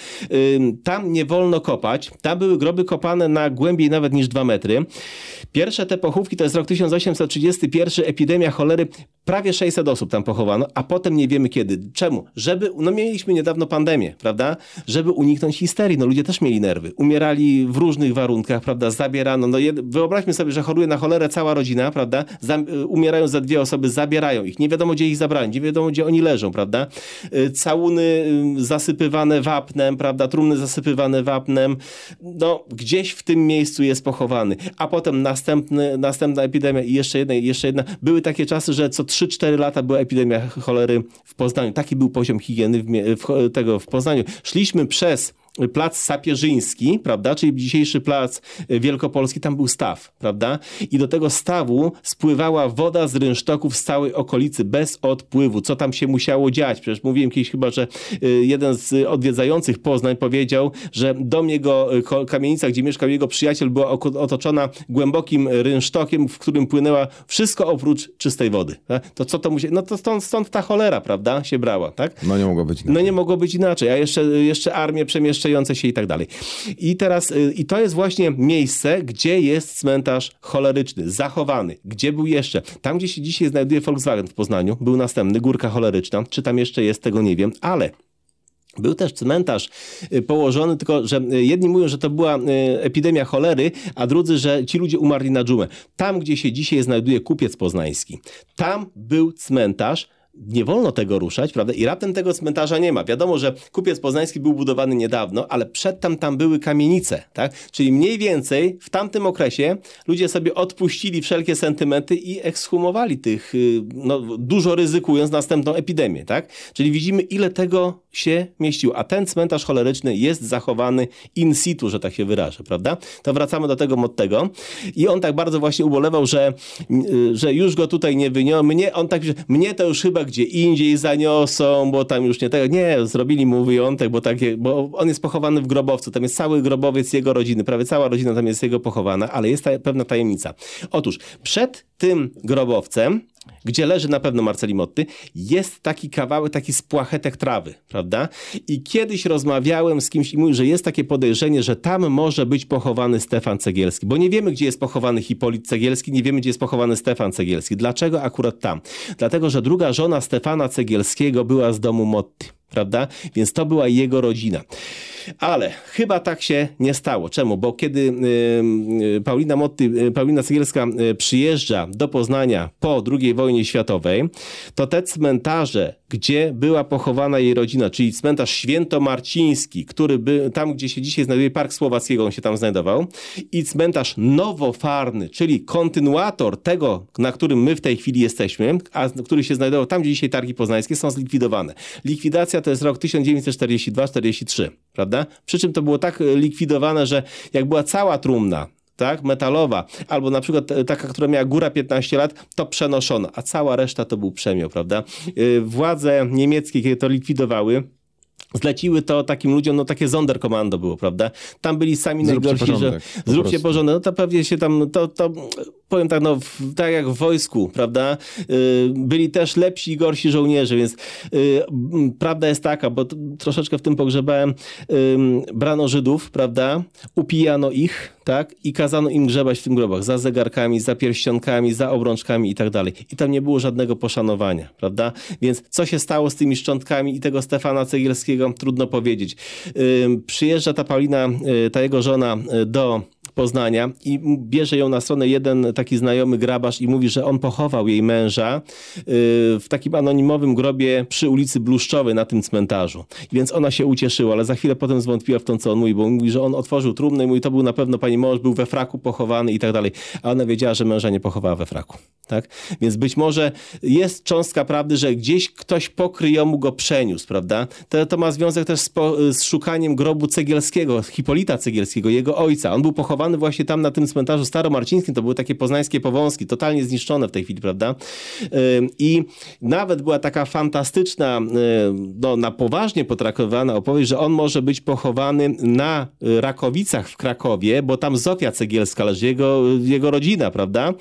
Tam nie wolno kopać. Tam były groby kopane na głębiej nawet niż dwa metry. Pierwsze te pochówki to jest rok 1831, epidemia cholery, prawie 600 osób tam pochowano, a potem nie wiemy kiedy. Czemu? Żeby, no mieliśmy niedawno pandemię, prawda? Żeby uniknąć histerii. No ludzie też mieli nerwy. Umierali w różnych warunkach, prawda? Zabierano, no jed wyobraźmy sobie, że choruje na cholerę cała rodzina, prawda? Y, umierają za dwie osoby, zabierają ich. Nie wiadomo, gdzie ich zabrali, nie wiadomo, gdzie oni leżą, prawda? Y, całuny y, zasypywane wapnem, prawda? Trumny zasypywane wapnem. No, gdzieś w tym miejscu jest pochowany. A potem następny, następna epidemia i jeszcze jedna, i jeszcze jedna. Były takie czasy, że co 3-4 lata była epidemia cholery w Poznaniu. Taki był poziom higieny w, w, tego w Poznaniu. Szliśmy przez plac Sapieżyński, prawda, czyli dzisiejszy plac Wielkopolski, tam był staw, prawda, i do tego stawu spływała woda z rynsztoków z całej okolicy bez odpływu. Co tam się musiało dziać? Przecież mówiłem kiedyś chyba, że y, jeden z odwiedzających Poznań powiedział, że dom jego, y, kamienica, gdzie mieszkał jego przyjaciel, była otoczona głębokim rynsztokiem, w którym płynęła wszystko oprócz czystej wody. Tak? To co to musi... No to stąd, stąd ta cholera, prawda, się brała, tak? No nie mogło być inaczej. No nie mogło być inaczej, a jeszcze, jeszcze armię przemieszczała się i tak dalej. I teraz, y, i to jest właśnie miejsce, gdzie jest cmentarz choleryczny, zachowany. Gdzie był jeszcze? Tam, gdzie się dzisiaj znajduje Volkswagen w Poznaniu, był następny, Górka Choleryczna. Czy tam jeszcze jest, tego nie wiem, ale był też cmentarz y, położony, tylko że y, jedni mówią, że to była epidemia cholery, a drudzy, że ci ludzie umarli na dżumę. Tam, gdzie się dzisiaj znajduje kupiec poznański, tam był cmentarz, nie wolno tego ruszać, prawda? I raptem tego cmentarza nie ma. Wiadomo, że kupiec poznański był budowany niedawno, ale przedtem tam były kamienice, tak? Czyli mniej więcej w tamtym okresie ludzie sobie odpuścili wszelkie sentymenty i ekshumowali tych, y, no, dużo ryzykując następną epidemię, tak? Czyli widzimy, ile tego się mieściło. A ten cmentarz choleryczny jest zachowany in situ, że tak się wyrażę, prawda? To wracamy do tego Mottego. I on tak bardzo właśnie ubolewał, że, y, że już go tutaj nie wyniosą. Mnie, on tak, mnie to już chyba gdzie indziej zaniosą, bo tam już nie tego. Nie, zrobili mu wyjątek, bo, takie, bo on jest pochowany w grobowcu. Tam jest cały grobowiec jego rodziny. Prawie cała rodzina tam jest jego pochowana, ale jest ta, pewna tajemnica. Otóż przed tym grobowcem gdzie leży na pewno Marceli Motty, jest taki kawałek, taki spłachetek trawy, prawda? I kiedyś rozmawiałem z kimś i mówił, że jest takie podejrzenie, że tam może być pochowany Stefan Cegielski, bo nie wiemy, gdzie jest pochowany Hipolit Cegielski, nie wiemy, gdzie jest pochowany Stefan Cegielski. Dlaczego akurat tam? Dlatego, że druga żona Stefana Cegielskiego była z domu Motty, prawda? Więc to była jego rodzina. Ale chyba tak się nie stało. Czemu? Bo kiedy y, Paulina Motti, y, Paulina y, przyjeżdża do Poznania po II wojnie światowej, to te cmentarze, gdzie była pochowana jej rodzina, czyli cmentarz Świętomarciński, który by, tam, gdzie się dzisiaj znajduje Park Słowackiego, on się tam znajdował, i cmentarz Nowofarny, czyli kontynuator tego, na którym my w tej chwili jesteśmy, a który się znajdował tam, gdzie dzisiaj Targi Poznańskie, są zlikwidowane. Likwidacja to jest rok 1942-43, prawda? Przy czym to było tak e, likwidowane, że jak była cała trumna, tak, metalowa, albo na przykład e, taka, która miała góra 15 lat, to przenoszono, a cała reszta to był przemioł, prawda? E, władze niemieckie, kiedy to likwidowały, Zleciły to takim ludziom, no takie Sonderkommando było, prawda? Tam byli sami zróbcie najgorsi, porządek, że zróbcie porządek. No to pewnie się tam, to, to powiem tak, no w, tak jak w wojsku, prawda? Yy, byli też lepsi i gorsi żołnierze, więc yy, prawda jest taka, bo troszeczkę w tym pogrzebałem, brano Żydów, prawda? Upijano ich, tak? I kazano im grzebać w tym grobach za zegarkami, za pierścionkami, za obrączkami i tak dalej. I tam nie było żadnego poszanowania, prawda? Więc co się stało z tymi szczątkami i tego Stefana Cegielskiego trudno powiedzieć. Przyjeżdża ta Paulina, y, ta jego żona y, do Poznania i bierze ją na stronę jeden taki znajomy grabarz i mówi, że on pochował jej męża y, w takim anonimowym grobie przy ulicy Bluszczowej na tym cmentarzu. Więc ona się ucieszyła, ale za chwilę potem zwątpiła w to, co on mówi, bo mówi, że on otworzył trumnę i mówi, to był na pewno pani mąż, był we fraku pochowany i tak dalej. A ona wiedziała, że męża nie pochowała we fraku. Tak? Więc być może jest cząstka prawdy, że gdzieś ktoś pokryjomu go przeniósł, prawda? To, to ma związek też z, po, z szukaniem grobu Cegielskiego, Hipolita Cegielskiego, jego ojca. On był pochowany pochowany właśnie tam na tym cmentarzu staromarcińskim. To były takie poznańskie powązki, totalnie zniszczone w tej chwili, prawda? I nawet była taka fantastyczna, no, na poważnie potraktowana opowieść, że on może być pochowany na Rakowicach w Krakowie, bo tam Zofia Cegielska leży, jego, jego rodzina, prawda?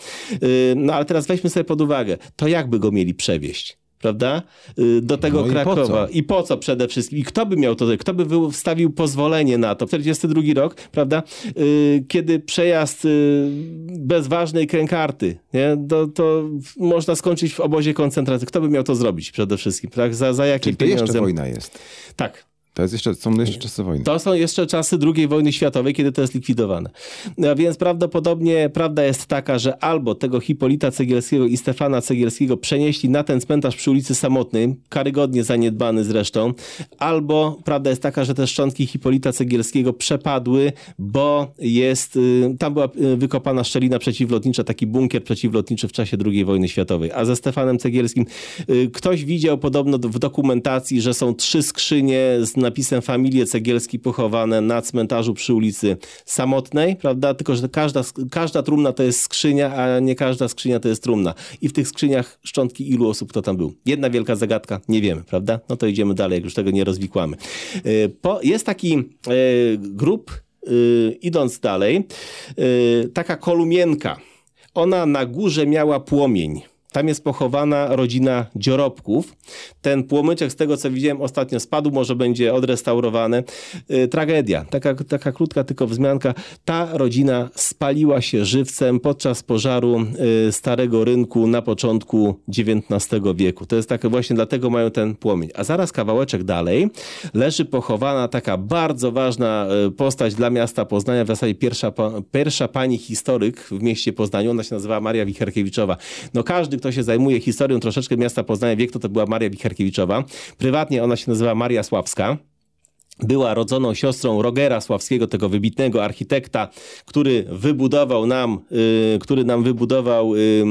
No ale teraz weźmy sobie pod uwagę, to jakby go mieli przewieźć? Prawda? Y, do tego No i Krakowa. po co? I po co przede wszystkim? I kto by miał to, kto by wy- wstawił pozwolenie na to? 42 rok, prawda? Y, Kiedy przejazd y, bez ważnej krękarty, nie? To, to można skończyć w obozie koncentracji. Kto by miał to zrobić przede wszystkim? Tak? Za, za jakie Czyli to pieniądze? jeszcze wojna jest. Tak. To jest jeszcze, są jeszcze czasy wojny. To są jeszcze czasy II wojny światowej, kiedy to jest likwidowane. No, więc prawdopodobnie prawda jest taka, że albo tego Hipolita Cegielskiego i Stefana Cegielskiego przenieśli na ten cmentarz przy ulicy Samotnej, karygodnie zaniedbany zresztą, albo prawda jest taka, że te szczątki Hipolita Cegielskiego przepadły, bo jest, y, tam była y, wykopana szczelina przeciwlotnicza, taki bunkier przeciwlotniczy w czasie II wojny światowej. A ze Stefanem Cegielskim y, ktoś widział podobno w dokumentacji, że są trzy skrzynie z napisem Familie Cegielski pochowane na cmentarzu przy ulicy Samotnej, prawda? Tylko, że każda, każda trumna to jest skrzynia, a nie każda skrzynia to jest trumna. I w tych skrzyniach szczątki ilu osób kto tam był? Jedna wielka zagadka, nie wiemy, prawda? No to idziemy dalej, jak już tego nie rozwikłamy. Y, Po, jest taki y, grup, y, idąc dalej, taka kolumienka. Ona na górze miała płomień. Tam jest pochowana rodzina Dziorobków. Ten płomyczek, z tego co widziałem ostatnio, spadł, może będzie odrestaurowany. Yy, tragedia, taka, taka krótka tylko wzmianka. Ta rodzina spaliła się żywcem podczas pożaru yy, Starego Rynku na początku XIX wieku. To jest takie właśnie, dlatego mają ten płomień. A zaraz kawałeczek dalej leży pochowana taka bardzo ważna yy, postać dla miasta Poznania, w zasadzie pierwsza, pierwsza pani historyk w mieście Poznaniu. Ona się nazywała Maria Wicherkiewiczowa. No każdy, kto się zajmuje historią troszeczkę miasta Poznania wie, kto to była Maria Wicherkiewiczowa. Prywatnie ona się nazywa Maria Sławska. Była rodzoną siostrą Rogera Sławskiego, tego wybitnego architekta, który wybudował nam, y, który nam wybudował y,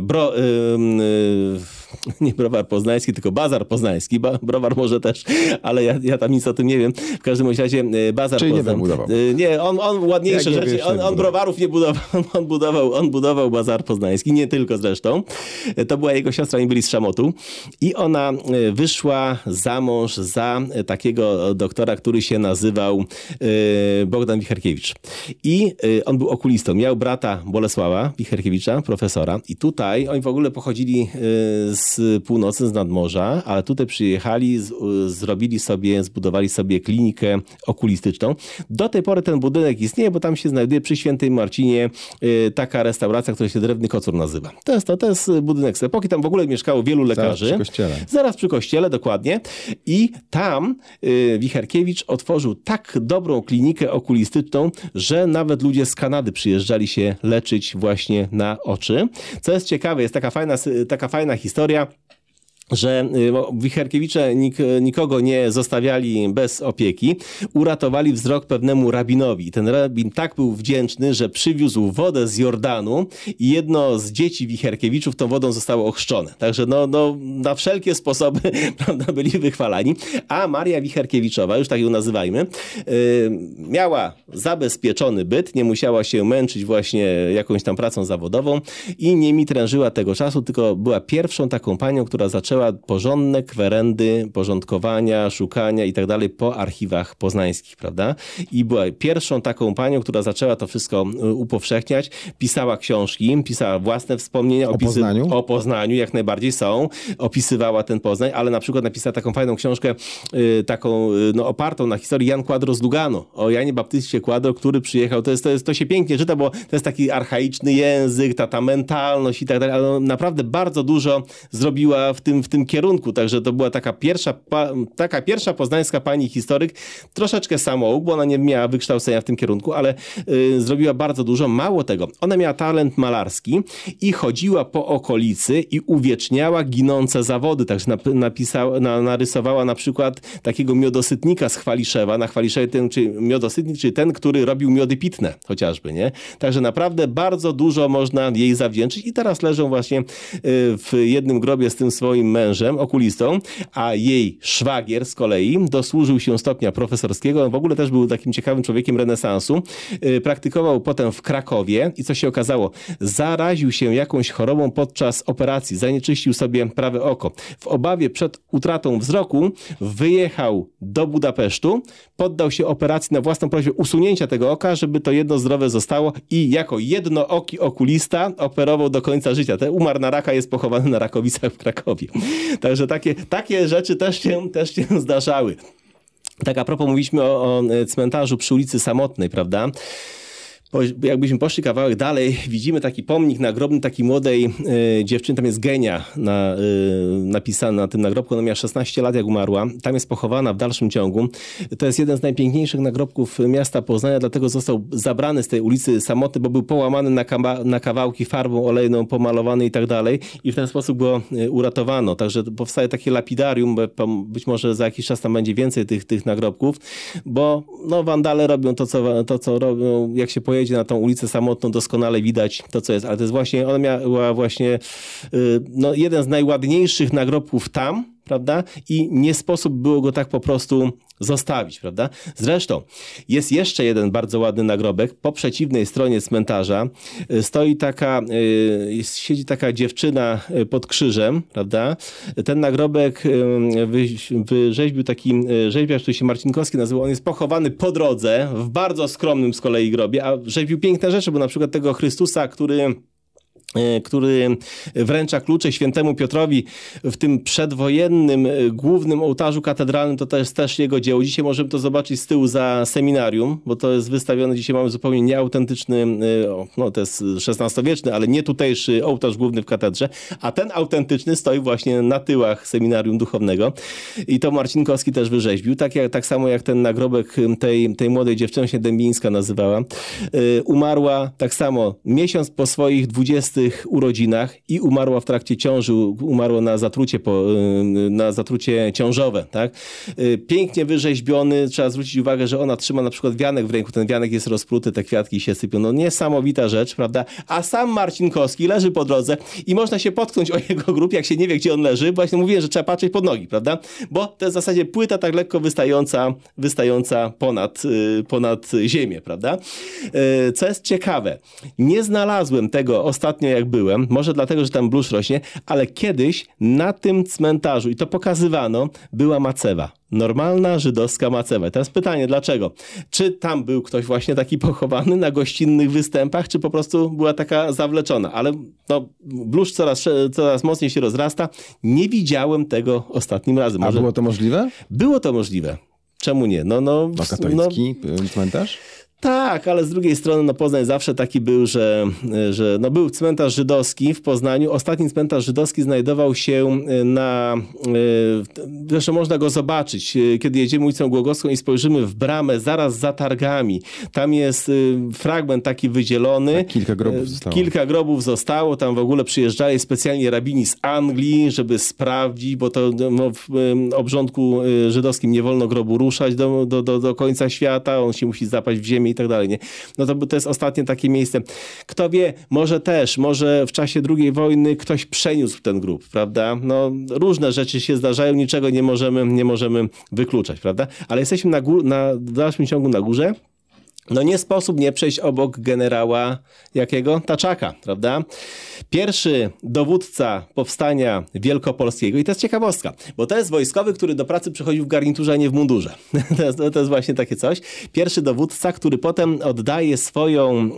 bro, y, y, nie browar poznański, tylko bazar poznański. Ba, browar może też, ale ja, ja tam nic o tym nie wiem. W każdym razie y, bazar Czyli nie poznań- wybudował. Y, Nie, on, on ładniejsze nie rzeczy, wiesz, on, nie on budował. browarów nie budował, on budował, on budował bazar poznański, nie tylko zresztą. To była jego siostra, oni byli z Szamotu i ona e, wyszła za mąż za e, takiego doktora, który się nazywał e, Bogdan Wicharkiewicz. I e, on był okulistą. Miał brata Bolesława Wicharkiewicza, profesora i tutaj oni w ogóle pochodzili e, z północy, z nadmorza, ale tutaj przyjechali, z, zrobili sobie, zbudowali sobie klinikę okulistyczną. Do tej pory ten budynek istnieje, bo tam się znajduje przy Świętej Marcinie y, taka restauracja, która się Drewny Kocur nazywa. To jest, to, to jest budynek z epoki, tam w ogóle mieszkało wielu lekarzy. przy kościele. Zaraz przy kościele, dokładnie. I tam y, Wicherkiewicz otworzył tak dobrą klinikę okulistyczną, że nawet ludzie z Kanady przyjeżdżali się leczyć właśnie na oczy. Co jest ciekawe, jest taka fajna, taka fajna historia historia. Że y, Wicherkiewicze nik, nikogo nie zostawiali bez opieki, uratowali wzrok pewnemu rabinowi. Ten rabin tak był wdzięczny, że przywiózł wodę z Jordanu i jedno z dzieci Wicherkiewiczów tą wodą zostało ochrzczone. Także no, no, na wszelkie sposoby prawda, byli wychwalani. A Maria Wicherkiewiczowa, już tak ją nazywajmy, y, miała zabezpieczony byt, nie musiała się męczyć właśnie jakąś tam pracą zawodową i nie mitrężyła tego czasu, tylko była pierwszą taką panią, która zaczęła porządne kwerendy porządkowania, szukania i tak dalej po archiwach poznańskich, prawda? I była pierwszą taką panią, która zaczęła to wszystko y, upowszechniać, pisała książki, pisała własne wspomnienia O opisy- Poznaniu? o Poznaniu, jak najbardziej są, opisywała ten Poznań, ale na przykład napisała taką fajną książkę, y, taką y, no, opartą na historii Jan Quadro z Lugano, o Janie Baptyście Quadro, który przyjechał, to jest, to jest, to się pięknie czyta, bo to jest taki archaiczny język, ta, ta mentalność i tak dalej, ale naprawdę bardzo dużo zrobiła w tym, w tym kierunku, także to była taka pierwsza, pa, taka pierwsza poznańska pani historyk, troszeczkę samouk, bo ona nie miała wykształcenia w tym kierunku, ale y, zrobiła bardzo dużo. Mało tego, ona miała talent malarski i chodziła po okolicy i uwieczniała ginące zawody. Także nap, napisała, na, narysowała na przykład takiego miodosytnika z Chwaliszewa. Na Chwaliszewie ten, czy miodosytnik, czyli ten, który robił miody pitne chociażby, nie? Także naprawdę bardzo dużo można jej zawdzięczyć i teraz leżą właśnie y, w jednym grobie z tym swoim mężem, okulistą, a jej szwagier z kolei dosłużył się stopnia profesorskiego. On w ogóle też był takim ciekawym człowiekiem renesansu. Y, Praktykował potem w Krakowie i co się okazało? Zaraził się jakąś chorobą podczas operacji, zanieczyścił sobie prawe oko. W obawie przed utratą wzroku wyjechał do Budapesztu, poddał się operacji na własną prośbę usunięcia tego oka, żeby to jedno zdrowe zostało i jako jednooki okulista operował do końca życia. Ten umarł na raka, jest pochowany na Rakowicach w Krakowie. Także takie, takie rzeczy też się, też się zdarzały. Tak a propos mówiliśmy o, o cmentarzu przy ulicy Samotnej, prawda? Jakbyśmy poszli kawałek dalej, widzimy taki pomnik nagrobny takiej młodej y, dziewczyny, tam jest genia na, y, napisana na tym nagrobku, ona miała 16 lat jak umarła, tam jest pochowana w dalszym ciągu. To jest jeden z najpiękniejszych nagrobków miasta Poznania, dlatego został zabrany z tej ulicy Samotny, bo był połamany na, na kawałki farbą olejną, pomalowany i tak dalej i w ten sposób go y, uratowano. Także powstaje takie lapidarium, być może za jakiś czas tam będzie więcej tych, tych nagrobków, bo no, wandale robią to co, to, co robią, jak się pojedzie na tą ulicę samotną, doskonale widać to, co jest. Ale to jest właśnie, ona miała właśnie no, jeden z najładniejszych nagrobków tam, prawda? I nie sposób było go tak po prostu zostawić, prawda? Zresztą jest jeszcze jeden bardzo ładny nagrobek. Po przeciwnej stronie cmentarza stoi taka, siedzi taka dziewczyna pod krzyżem, prawda? Ten nagrobek wyrzeźbił taki rzeźbiarz, który się Marcinkowski nazywał. On jest pochowany po drodze, w bardzo skromnym z kolei grobie, a rzeźbił piękne rzeczy, bo na przykład tego Chrystusa, który który wręcza klucze świętemu Piotrowi w tym przedwojennym głównym ołtarzu katedralnym, to też też jego dzieło. Dzisiaj możemy to zobaczyć z tyłu za seminarium, bo to jest wystawione, dzisiaj mamy zupełnie nieautentyczny, no to jest XVI-wieczny, ale nie tutejszy ołtarz główny w katedrze, a ten autentyczny stoi właśnie na tyłach seminarium duchownego. I to Marcinkowski też wyrzeźbił, tak, jak, tak samo jak ten nagrobek tej, tej młodej dziewczyny, się Dębińska nazywała, umarła tak samo miesiąc po swoich 20 urodzinach i umarła w trakcie ciąży, umarła na zatrucie, po, y, na zatrucie ciążowe. Tak? Y, pięknie wyrzeźbiony, trzeba zwrócić uwagę, że ona trzyma na przykład wianek w ręku, ten wianek jest rozpruty, te kwiatki się sypią. No niesamowita rzecz, prawda? A sam Marcinkowski leży po drodze i można się potknąć o jego grób, jak się nie wie, gdzie on leży. Właśnie mówiłem, że trzeba patrzeć pod nogi, prawda? Bo to jest w zasadzie płyta tak lekko wystająca, wystająca ponad, y, ponad ziemię, prawda? Co jest ciekawe, nie znalazłem tego ostatnio jak byłem, może dlatego, że tam blusz rośnie, ale kiedyś na tym cmentarzu, i to pokazywano, była macewa. Normalna żydowska macewa. Teraz pytanie, dlaczego? Czy tam był ktoś właśnie taki pochowany na gościnnych występach, czy po prostu była taka zawleczona? Ale no, blusz coraz, coraz mocniej się rozrasta. Nie widziałem tego ostatnim razem. Może... A było to możliwe? Było to możliwe. Czemu nie? No, no, A katolicki no, cmentarz? Tak, ale z drugiej strony no Poznań zawsze taki był, że, że no był cmentarz żydowski w Poznaniu. Ostatni cmentarz żydowski znajdował się na... Zresztą można go zobaczyć, kiedy jedziemy ulicą Głogowską i spojrzymy w bramę zaraz za targami. Tam jest fragment taki wydzielony. Tak, kilka grobów zostało. Kilka grobów zostało. Tam w ogóle przyjeżdżali specjalnie rabini z Anglii, żeby sprawdzić, bo to no, w obrządku żydowskim nie wolno grobu ruszać do, do, do, do końca świata. On się musi zapaść w ziemię i tak dalej. Nie? No to, to jest ostatnie takie miejsce. Kto wie, może też, może w czasie II wojny ktoś przeniósł ten grób, prawda? No różne rzeczy się zdarzają, niczego nie możemy, nie możemy wykluczać, prawda? Ale jesteśmy na, gór, na w dalszym ciągu na górze. No nie sposób nie przejść obok generała jakiego? Taczaka, prawda? Pierwszy dowódca powstania wielkopolskiego i to jest ciekawostka, bo to jest wojskowy, który do pracy przychodził w garniturze, a nie w mundurze. To jest, to jest właśnie takie coś. Pierwszy dowódca, który potem oddaje swoją,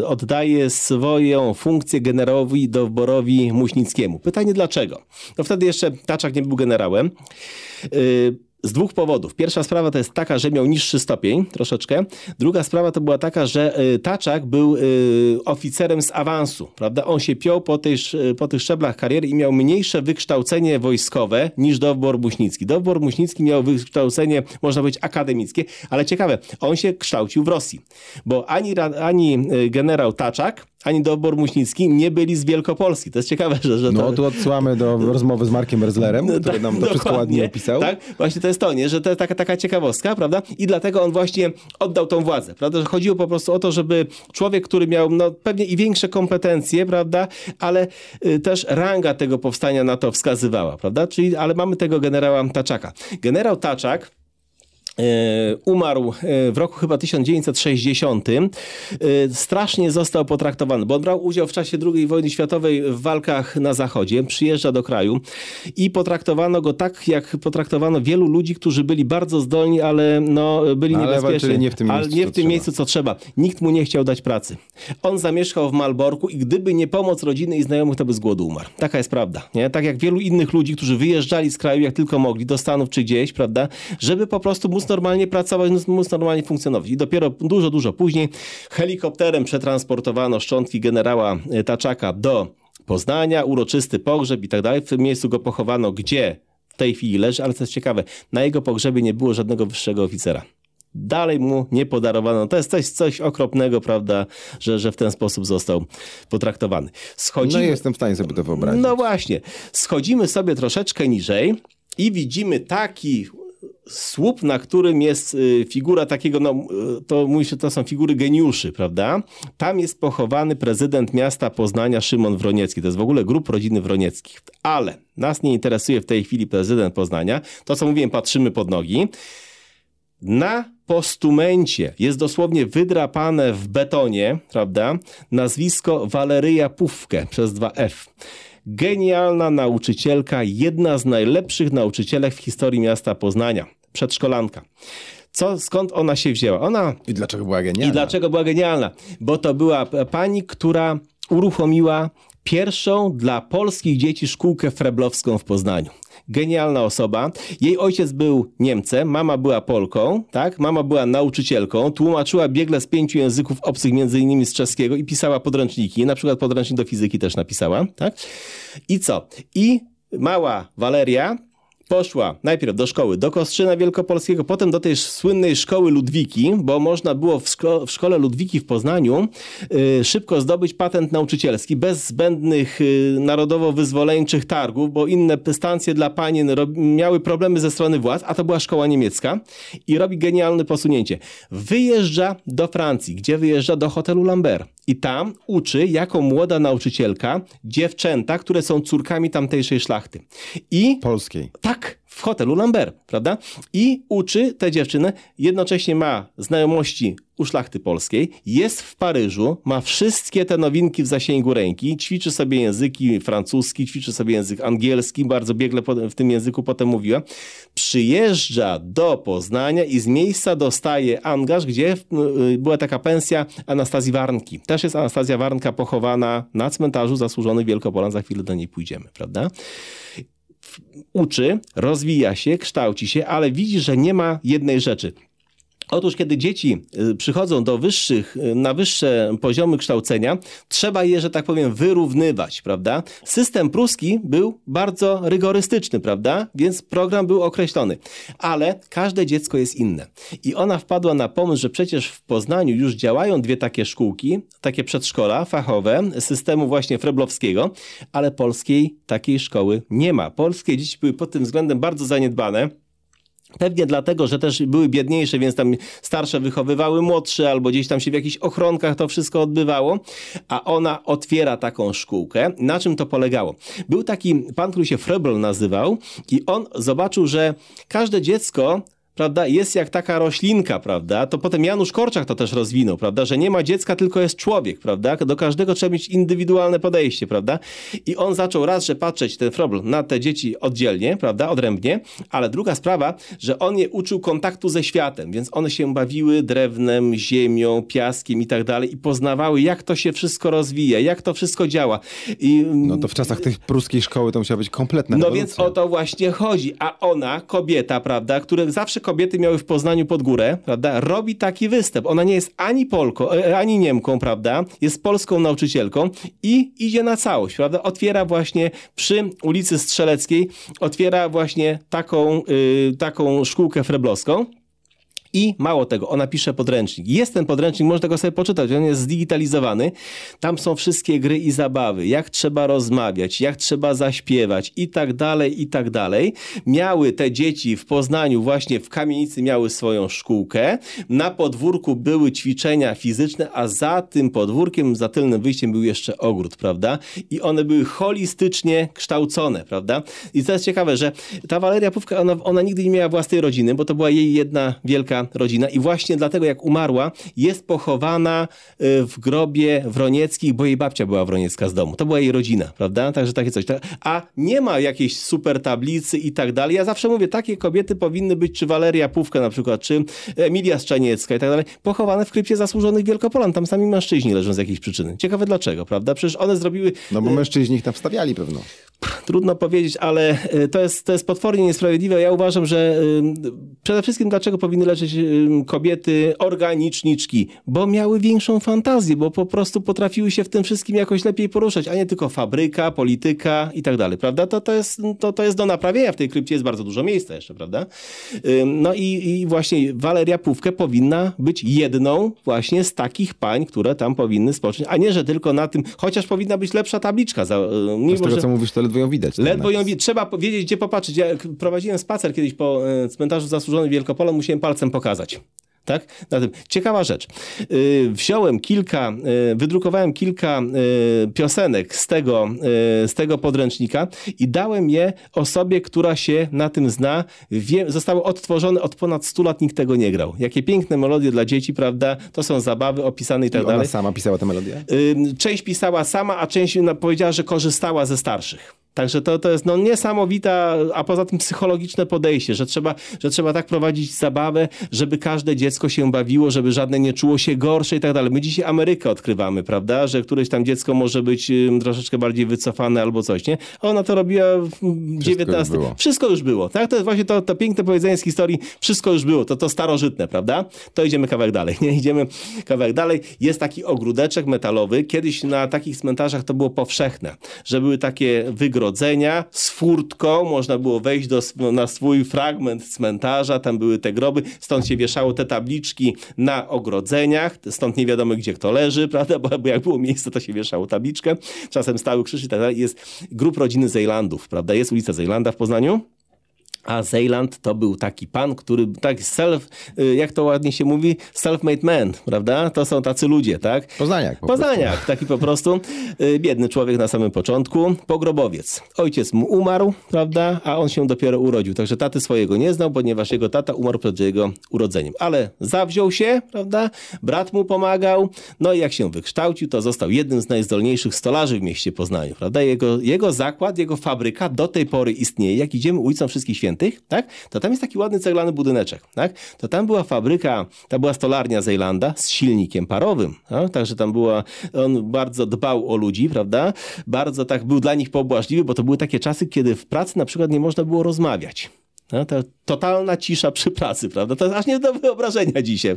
e, oddaje swoją funkcję generałowi Dowborowi Muśnickiemu. Pytanie dlaczego? No wtedy jeszcze Taczak nie był generałem. Z dwóch powodów. Pierwsza sprawa to jest taka, że miał niższy stopień troszeczkę. Druga sprawa to była taka, że y, Taczak był y, oficerem z awansu, prawda? On się piął po, tej, po tych szczeblach kariery i miał mniejsze wykształcenie wojskowe niż Dowbor Muśnicki. Dowbor Muśnicki miał wykształcenie, można powiedzieć, akademickie, ale ciekawe, on się kształcił w Rosji, bo ani, ani y, generał Taczak, ani Dobor Muśnicki nie byli z Wielkopolski. To jest ciekawe, że... że no to... tu odsyłamy do rozmowy z Markiem Merzlerem, który nam to wszystko ładnie opisał. Tak, właśnie to jest jest to, nie? Że to jest taka, taka ciekawostka, prawda? I dlatego on właśnie oddał tą władzę, prawda? Że chodziło po prostu o to, żeby człowiek, który miał no, pewnie i większe kompetencje, prawda? Ale y, też ranga tego powstania na to wskazywała, prawda? Czyli, ale mamy tego generała Taczaka. Generał Taczak umarł e, w roku chyba 1960. E, strasznie został potraktowany, bo on brał udział w czasie II wojny światowej w walkach na zachodzie, przyjeżdża do kraju i potraktowano go tak, jak potraktowano wielu ludzi, którzy byli bardzo zdolni, ale no, byli ale niebezpieczni. nie w tym, ale miejscu, nie w tym miejscu, co trzeba. Nikt mu nie chciał dać pracy. On zamieszkał w Malborku i gdyby nie pomoc rodziny i znajomych, to by z głodu umarł. Taka jest prawda. Nie? Tak jak wielu innych ludzi, którzy wyjeżdżali z kraju, jak tylko mogli, do Stanów czy gdzieś, prawda, żeby po prostu móc normalnie pracować, móc normalnie funkcjonować. I dopiero dużo, dużo później helikopterem przetransportowano szczątki generała e, Taczaka do Poznania, uroczysty pogrzeb i tak dalej. W tym miejscu go pochowano, gdzie w tej chwili leży, ale co jest ciekawe, na jego pogrzebie nie było żadnego wyższego oficera. Dalej mu nie podarowano. To jest coś, coś okropnego, prawda, że, że w ten sposób został potraktowany. No Schodzimy... jestem w stanie sobie to wyobrazić. No właśnie. Schodzimy sobie troszeczkę niżej i widzimy taki słup, na którym jest y, figura takiego, no y, to mówi się, to są figury geniuszy, prawda? Tam jest pochowany prezydent miasta Poznania Szymon Wroniecki. To jest w ogóle grup rodziny Wronieckich. Ale nas nie interesuje w tej chwili prezydent Poznania. To, co mówiłem, patrzymy pod nogi. Na postumencie jest dosłownie wydrapane w betonie, prawda, nazwisko Waleryja Pufkę przez dwa F. Genialna nauczycielka, jedna z najlepszych nauczycielek w historii miasta Poznania. Przedszkolanka. Co, skąd ona się wzięła? Ona I dlaczego była genialna? i dlaczego była genialna? Bo to była pani, która uruchomiła pierwszą dla polskich dzieci szkółkę freblowską w Poznaniu. Genialna osoba. Jej ojciec był Niemcem, mama była Polką, tak? Mama była nauczycielką, tłumaczyła biegle z pięciu języków obcych, między innymi z czeskiego i pisała podręczniki, na przykład podręcznik do fizyki też napisała, tak? I co? I mała Waleria poszła najpierw do szkoły do Kostrzyna Wielkopolskiego, potem do tej słynnej szkoły Ludwiki, bo można było w, szko- w szkole Ludwiki w Poznaniu y, szybko zdobyć patent nauczycielski bez zbędnych y, narodowo-wyzwoleńczych targów, bo inne stancje dla panien miały problemy ze strony władz, a to była szkoła niemiecka i robi genialne posunięcie. Wyjeżdża do Francji. Gdzie wyjeżdża? Do hotelu Lambert. I tam uczy jako młoda nauczycielka dziewczęta, które są córkami tamtejszej szlachty. I Polskiej. tak, w hotelu Lambert, prawda? I uczy tę dziewczynę, jednocześnie ma znajomości u szlachty polskiej, jest w Paryżu, ma wszystkie te nowinki w zasięgu ręki, ćwiczy sobie języki francuski, ćwiczy sobie język angielski, bardzo biegle w tym języku potem mówiła. Przyjeżdża do Poznania i z miejsca dostaje angaż, gdzie y, była taka pensja Anastazji Warnki. Też jest Anastazja Warnka pochowana na cmentarzu zasłużonych Wielkopolan, za chwilę do niej pójdziemy, prawda? Uczy, rozwija się, kształci się, ale widzi, że nie ma jednej rzeczy. Otóż, kiedy dzieci y, przychodzą do wyższych, y, na wyższe poziomy kształcenia, trzeba je, że tak powiem, wyrównywać, prawda? System pruski był bardzo rygorystyczny, prawda? Więc program był określony. Ale każde dziecko jest inne. I ona wpadła na pomysł, że przecież w Poznaniu już działają dwie takie szkółki, takie przedszkola fachowe, systemu właśnie freblowskiego, ale polskiej takiej szkoły nie ma. Polskie dzieci były pod tym względem bardzo zaniedbane. Pewnie dlatego, że też były biedniejsze, więc tam starsze wychowywały młodsze, albo gdzieś tam się w jakichś ochronkach to wszystko odbywało, a ona otwiera taką szkółkę. Na czym to polegało? Był taki pan, który się Frebel nazywał i on zobaczył, że każde dziecko prawda, jest jak taka roślinka, prawda, to potem Janusz Korczak to też rozwinął, prawda, że nie ma dziecka, tylko jest człowiek, prawda, do każdego trzeba mieć indywidualne podejście, prawda, i on zaczął raz, że patrzeć, ten Frobel, na te dzieci oddzielnie, prawda, odrębnie, ale druga sprawa, że on je uczył kontaktu ze światem, więc one się bawiły drewnem, ziemią, piaskiem i tak dalej i poznawały, jak to się wszystko rozwija, jak to wszystko działa. I, No to w czasach tej pruskiej szkoły to musiała być kompletna no rewolucja. więc o to właśnie chodzi. A ona, kobieta, prawda, które zawsze kobiety miały w Poznaniu pod górę, prawda, robi taki występ. Ona nie jest ani Polką, e, ani Niemką, prawda, jest polską nauczycielką i idzie na całość, prawda, otwiera właśnie przy ulicy Strzeleckiej, otwiera właśnie taką, y, taką szkółkę freblowską. I mało tego, ona pisze podręcznik. Jest ten podręcznik, można go sobie poczytać, on jest zdigitalizowany. Tam są wszystkie gry i zabawy, jak trzeba rozmawiać, jak trzeba zaśpiewać i tak dalej, i tak dalej. Miały te dzieci w Poznaniu, właśnie w kamienicy miały swoją szkółkę. Na podwórku były ćwiczenia fizyczne, a za tym podwórkiem, za tylnym wyjściem był jeszcze ogród, prawda? I one były holistycznie kształcone, prawda? I to jest ciekawe, że ta Waleria Pówka, ona, ona nigdy nie miała własnej rodziny, bo to była jej jedna wielka rodzina i właśnie dlatego jak umarła, jest pochowana y, w grobie Wronieckich, bo jej babcia była Wroniecka z domu. To była jej rodzina, prawda? Także takie coś. A nie ma jakiejś super tablicy i tak dalej. Ja zawsze mówię, takie kobiety powinny być, czy Waleria Pówka na przykład, czy Emilia Szczaniecka i tak dalej, pochowane w krypcie zasłużonych Wielkopolan. Tam sami mężczyźni leżą z jakiejś przyczyny. Ciekawe dlaczego, prawda? Przecież one zrobiły... No bo mężczyźni ich tam wstawiali pewno. Trudno powiedzieć, ale y, to jest, to jest potwornie niesprawiedliwe. Ja uważam, że y, przede wszystkim dlaczego powinny leczyć y, kobiety organiczniczki? Bo miały większą fantazję, bo po prostu potrafiły się w tym wszystkim jakoś lepiej poruszać, a nie tylko fabryka, polityka i tak dalej, prawda? To, to, jest, to, to jest do naprawienia. W tej krypcie jest bardzo dużo miejsca jeszcze, prawda? No i, i właśnie Waleria Pówkę powinna być jedną właśnie z takich pań, które tam powinny spocząć, a nie, że tylko na tym, chociaż powinna być lepsza tabliczka. Za, mimo, z tego, że... co mówisz, to ledwo ją widać. Ledwo ją widać. Trzeba wiedzieć, gdzie popatrzeć. Ja prowadziłem spacer kiedyś po e, cmentarzu zasłużonym Wielkopolem, musiałem palcem pokazać. Tak? Na tym. Ciekawa rzecz. Yy, wziąłem kilka, yy, wydrukowałem kilka yy, piosenek z tego, z tego podręcznika i dałem je osobie, która się na tym zna. Wie, zostały odtworzone od ponad 100 lat, nikt tego nie grał. Jakie piękne melodie dla dzieci, prawda? To są zabawy opisane i tak I dalej. Ona sama pisała te melodie? Część pisała sama, a część powiedziała, że korzystała ze starszych. Także to, to jest no, niesamowita, a poza tym psychologiczne podejście, że trzeba, że trzeba tak prowadzić zabawę, żeby każde dziecko się bawiło, żeby żadne nie czuło się gorsze i tak dalej. My dzisiaj Amerykę odkrywamy, prawda, że któreś tam dziecko może być troszeczkę bardziej wycofane albo coś, nie? A ona to robiła w Wszystko XIX. Już było. Wszystko już było, tak? To jest właśnie to, to piękne powiedzenie z historii, wszystko już było, to to starożytne, prawda? To idziemy kawałek dalej, nie? Idziemy kawałek dalej. Jest taki ogródeczek metalowy. Kiedyś na takich cmentarzach to było powszechne, że były takie wygrodzenia z furtką, można było wejść do, na swój fragment cmentarza, tam były te groby, stąd się wieszało te tabliczki na ogrodzeniach, stąd nie wiadomo gdzie kto leży, prawda, bo, bo jak było miejsce, to się wieszało tabliczkę, czasem stały krzyż i tak dalej. Jest grup rodziny Zejlandów, prawda, jest ulica Zejlanda w Poznaniu, a Zeyland to był taki pan, który tak self, jak to ładnie się mówi, self-made man, prawda? To są tacy ludzie, tak? Poznaniak. Po Poznaniak, prostu. taki po prostu biedny człowiek na samym początku, pogrobowiec. Ojciec mu umarł, prawda? A on się dopiero urodził. Także taty swojego nie znał, ponieważ jego tata umarł przed jego urodzeniem. Ale zawziął się, prawda? Brat mu pomagał. No i jak się wykształcił, to został jednym z najzdolniejszych stolarzy w mieście Poznaniu, prawda? Jego, jego zakład, jego fabryka do tej pory istnieje. Jak idziemy ulicą Wszystkich Świętych, tak? To tam jest taki ładny ceglany budyneczek, tak? To tam była fabryka, ta była stolarnia Zejlanda z silnikiem parowym, tak? Także tam była, on bardzo dbał o ludzi, prawda? Bardzo tak był dla nich pobłażliwy, bo to były takie czasy, kiedy w pracy na przykład nie można było rozmawiać. No, to totalna cisza przy pracy, prawda? To jest aż nie do wyobrażenia dzisiaj.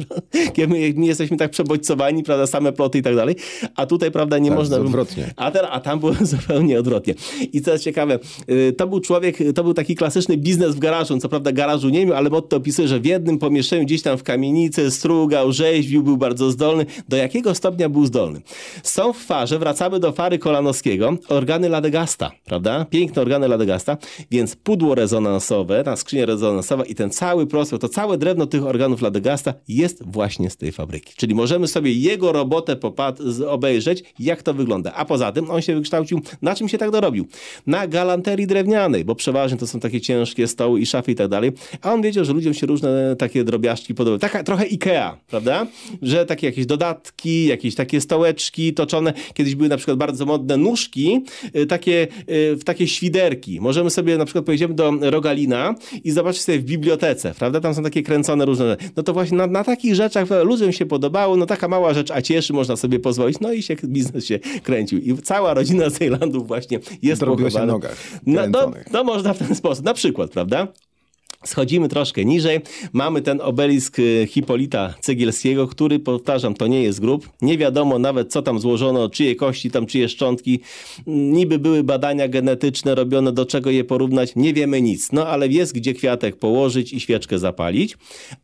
Kiedy my, my jesteśmy tak przebodźcowani, prawda, same ploty i tak dalej, a tutaj, prawda, nie Tak, można... odwrotnie. A, a tam było zupełnie odwrotnie. I co jest ciekawe, y, to był człowiek, to był taki klasyczny biznes w garażu. Co prawda garażu nie miał, ale Motto opisuje, że w jednym pomieszczeniu gdzieś tam w kamienicy strugał, rzeźbił, był bardzo zdolny. Do jakiego stopnia był zdolny? Są w farze, wracamy do fary Kolanowskiego, organy Ladegasta, prawda? Piękne organy Ladegasta, więc pudło rezonansowe, na skrzynia rezonansowa i ten cały prospekt, to całe drewno tych organów Ladegasta jest właśnie z tej fabryki. Czyli możemy sobie jego robotę obejrzeć, jak to wygląda. A poza tym on się wykształcił, na czym się tak dorobił? Na galanterii drewnianej, bo przeważnie to są takie ciężkie stoły i szafy i tak dalej. A on wiedział, że ludziom się różne takie drobiażdżki podobają. Taka trochę Ikea, prawda? Że takie jakieś dodatki, jakieś takie stołeczki toczone. Kiedyś były na przykład bardzo modne nóżki, y, takie, y, w takie świderki. Możemy sobie na przykład pojedziemy do Rogalina i zobaczyć sobie w bibliotece, prawda? Tam są takie kręcone różne. No to właśnie na, na takich rzeczach ludziom się podobało, no taka mała rzecz, a cieszy, można sobie pozwolić. No i się biznes się kręcił. I cała rodzina Zejlandów właśnie jest Zrobiło się pochowana. nogach No, no, kręconych. no można w ten sposób. Na przykład, prawda? Schodzimy troszkę niżej, mamy ten obelisk y, Hipolita Cegielskiego, który, powtarzam, to nie jest grób. Nie wiadomo nawet, co tam złożono, czyje kości, tam czyje szczątki. Niby były badania genetyczne robione, do czego je porównać. Nie wiemy nic. No ale jest gdzie kwiatek położyć i świeczkę zapalić.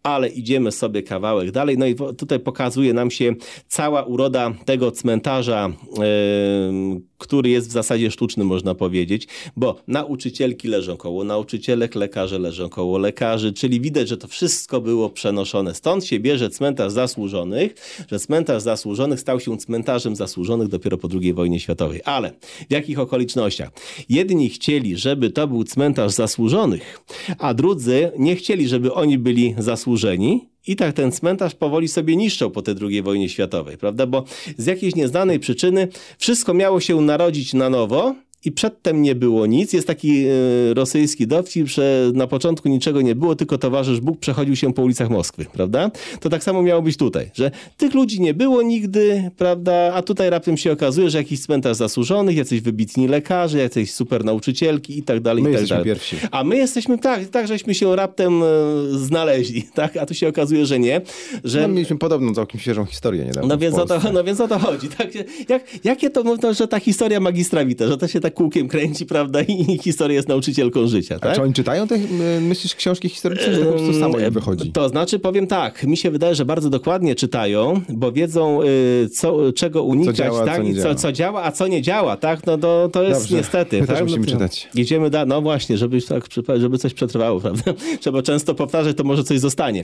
Ale idziemy sobie kawałek dalej. No i tutaj pokazuje nam się cała uroda tego cmentarza, yy, który jest w zasadzie sztuczny, można powiedzieć, bo nauczycielki leżą koło nauczycielek, lekarze leżą koło lekarzy, czyli widać, że to wszystko było przenoszone. Stąd się bierze cmentarz zasłużonych, że cmentarz zasłużonych stał się cmentarzem zasłużonych dopiero po II wojnie światowej. Ale w jakich okolicznościach? Jedni chcieli, żeby to był cmentarz zasłużonych, a drudzy nie chcieli, żeby oni byli zasłużeni, i tak ten cmentarz powoli sobie niszczą po tej II wojnie światowej, prawda? Bo z jakiejś nieznanej przyczyny wszystko miało się narodzić na nowo, i przedtem nie było nic. Jest taki y, rosyjski dowcip, że na początku niczego nie było, tylko towarzysz Bóg przechodził się po ulicach Moskwy, prawda? To tak samo miało być tutaj, że tych ludzi nie było nigdy, prawda? A tutaj raptem się okazuje, że jakiś cmentarz zasłużonych, jacyś wybitni lekarze, jacyś super nauczycielki i tak dalej, my i tak dalej. pierwsi. A my jesteśmy tak, tak, żeśmy się raptem e, znaleźli, tak? A tu się okazuje, że nie. Że... No, mieliśmy podobną całkiem świeżą historię niedawno No więc, o to, no więc o to chodzi. Tak? Jak, jakie to, no, że ta historia magistra Wita, że to się tak kółkiem kręci, prawda, i historia jest nauczycielką życia, tak? A czy oni czytają te, myślisz, książki historyczne, czy to po prostu samo im wychodzi? To znaczy, powiem tak, mi się wydaje, że bardzo dokładnie czytają, bo wiedzą, y, co, czego unikać, co działa, tak? co, I co, co, działa, a co nie działa, tak? No to, to jest Dobrze. niestety. My też tak? musimy no, czytać. Idziemy da, no właśnie, żeby, tak, żeby coś przetrwało, prawda? Trzeba często powtarzać, to może coś zostanie.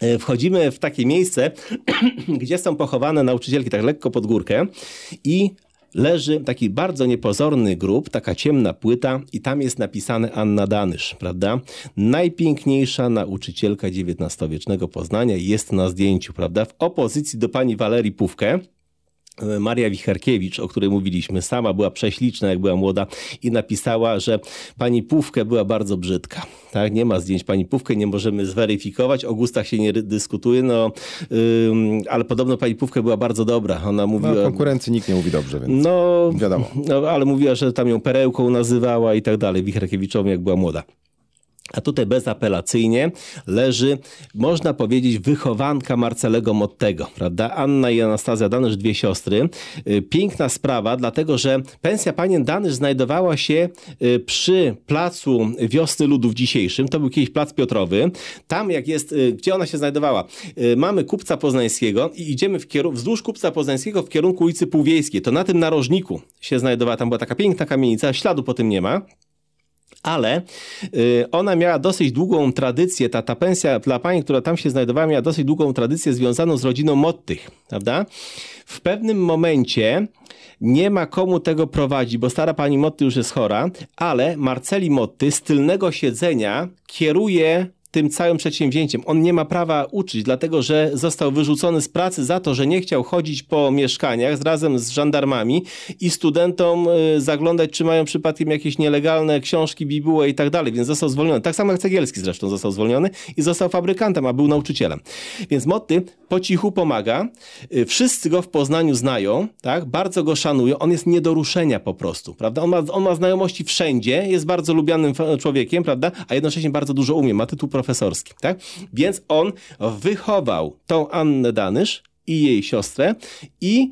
E, Wchodzimy w takie miejsce, gdzie są pochowane nauczycielki tak lekko pod górkę i leży taki bardzo niepozorny grób, taka ciemna płyta i tam jest napisane Anna Danysz, prawda? Najpiękniejsza nauczycielka XIX-wiecznego Poznania jest na zdjęciu, prawda? W opozycji do pani Walerii Pówkę, Maria Wicharkiewicz, o której mówiliśmy, sama była prześliczna, jak była młoda i napisała, że pani Pówkę była bardzo brzydka. Tak? Nie ma zdjęć pani Pówkę, nie możemy zweryfikować, o gustach się nie dyskutuje, no, ym, ale podobno pani Pówkę była bardzo dobra. Ona No, mówiła... konkurencji nikt nie mówi dobrze, więc No, wiadomo. no, ale mówiła, że tam ją perełką nazywała i tak dalej, Wichrkiewiczową, jak była młoda. A tutaj bezapelacyjnie leży, można powiedzieć, wychowanka Marcelego Mottego, prawda? Anna i Anastazja Danysz, dwie siostry. Y, Piękna sprawa, dlatego że pensja panien Danysz znajdowała się y, przy placu Wiosny Ludów dzisiejszym. To był kiedyś plac Piotrowy. Tam jak jest, y, gdzie ona się znajdowała? Mamy kupca poznańskiego i idziemy w wzdłuż kupca poznańskiego w kierunku ulicy Półwiejskiej. To na tym narożniku się znajdowała, tam była taka piękna kamienica, śladu po tym nie ma ale y, ona miała dosyć długą tradycję, ta, ta pensja dla pani, która tam się znajdowała, miała dosyć długą tradycję związaną z rodziną Mottych, prawda? W pewnym momencie nie ma komu tego prowadzić, bo stara pani Motty już jest chora, ale Marceli Motty z tylnego siedzenia kieruje tym całym przedsięwzięciem. On nie ma prawa uczyć, dlatego że został wyrzucony z pracy za to, że nie chciał chodzić po mieszkaniach razem z żandarmami i studentom y, zaglądać, czy mają przypadkiem jakieś nielegalne książki, bibułę i tak dalej, więc został zwolniony. Tak samo jak Cegielski zresztą został zwolniony i został fabrykantem, a był nauczycielem. Więc Motty po cichu pomaga. Y, Wszyscy go w Poznaniu znają, tak? bardzo go szanują. On jest nie do ruszenia po prostu, prawda? On ma, on ma znajomości wszędzie, jest bardzo lubianym człowiekiem, prawda? A jednocześnie bardzo dużo umie, ma tytuł profesorski, tak? Więc on wychował tą Annę Danysz i jej siostrę i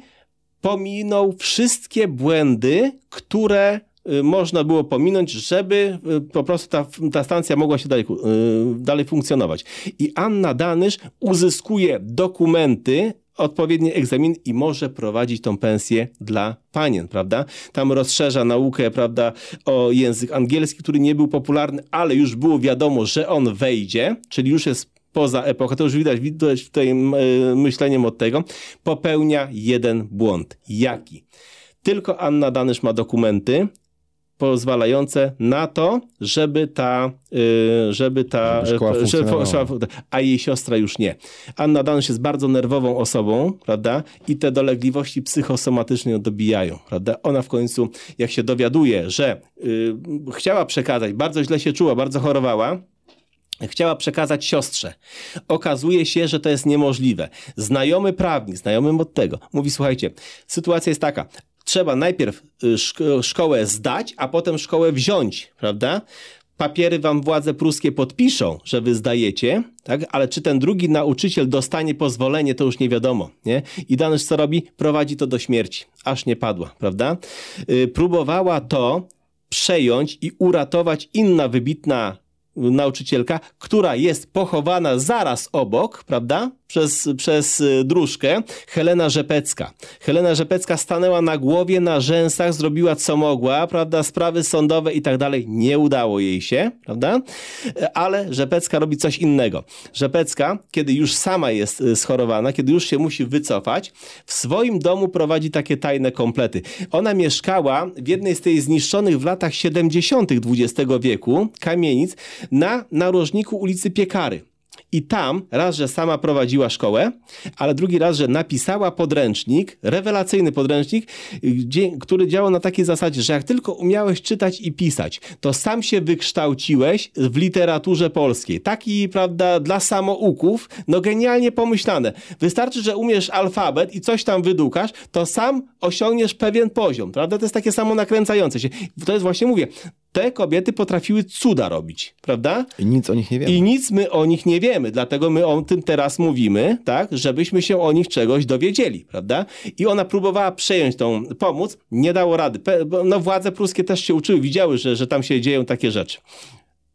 pominął wszystkie błędy, które y, można było pominąć, żeby y, po prostu ta, ta stacja mogła się dalej, y, dalej funkcjonować. I Anna Danysz uzyskuje dokumenty, odpowiedni egzamin i może prowadzić tą pensję dla panien, prawda? Tam rozszerza naukę, prawda, o język angielski, który nie był popularny, ale już było wiadomo, że on wejdzie, czyli już jest poza epoką, to już widać, widać tej y, myśleniem od tego, popełnia jeden błąd. Jaki? Tylko Anna Danysz ma dokumenty pozwalające na to, żeby ta, y, żeby ta, Żeby szkoła y, żeby szkoła- a jej siostra już nie. Anna Danysz jest bardzo nerwową osobą, prawda? I te dolegliwości psychosomatyczne ją dobijają, prawda? Ona w końcu, jak się dowiaduje, że y, chciała przekazać, bardzo źle się czuła, bardzo chorowała, chciała przekazać siostrze. Okazuje się, że to jest niemożliwe. Znajomy prawnik, znajomy od tego, mówi, słuchajcie, sytuacja jest taka, trzeba najpierw y, szko- szkołę zdać, a potem szkołę wziąć, prawda? papiery wam władze pruskie podpiszą, że wy zdajecie, tak? ale czy ten drugi nauczyciel dostanie pozwolenie, to już nie wiadomo. Nie? I Danysz co robi? Prowadzi to do śmierci, aż nie padła, prawda? Yy, próbowała to przejąć i uratować inna wybitna nauczycielka, która jest pochowana zaraz obok, prawda? Przez, przez y, dróżkę, Helena Rzepecka. Helena Rzepecka stanęła na głowie, na rzęsach, zrobiła co mogła, prawda? Sprawy sądowe i tak dalej. Nie udało jej się, prawda? Ale Rzepecka robi coś innego. Rzepecka, kiedy już sama jest y, schorowana, kiedy już się musi wycofać, w swoim domu prowadzi takie tajne komplety. Ona mieszkała w jednej z tej zniszczonych w latach 70. XX wieku kamienic, na narożniku ulicy Piekary. I tam raz, że sama prowadziła szkołę, ale drugi raz, że napisała podręcznik, rewelacyjny podręcznik, gdzie, który działał na takiej zasadzie, że jak tylko umiałeś czytać i pisać, to sam się wykształciłeś w literaturze polskiej. Taki, prawda, dla samouków, no genialnie pomyślane. Wystarczy, że umiesz alfabet i coś tam wydukasz, to sam osiągniesz pewien poziom, prawda? To jest takie samo nakręcające się. To jest właśnie, mówię, te kobiety potrafiły cuda robić, prawda? I nic o nich nie wiemy. I nic my o nich nie wiemy, dlatego my o tym teraz mówimy, tak, żebyśmy się o nich czegoś dowiedzieli, prawda? I ona próbowała przejąć tą pomoc, nie dało rady. No władze pruskie też się uczyły, widziały, że, że tam się dzieją takie rzeczy.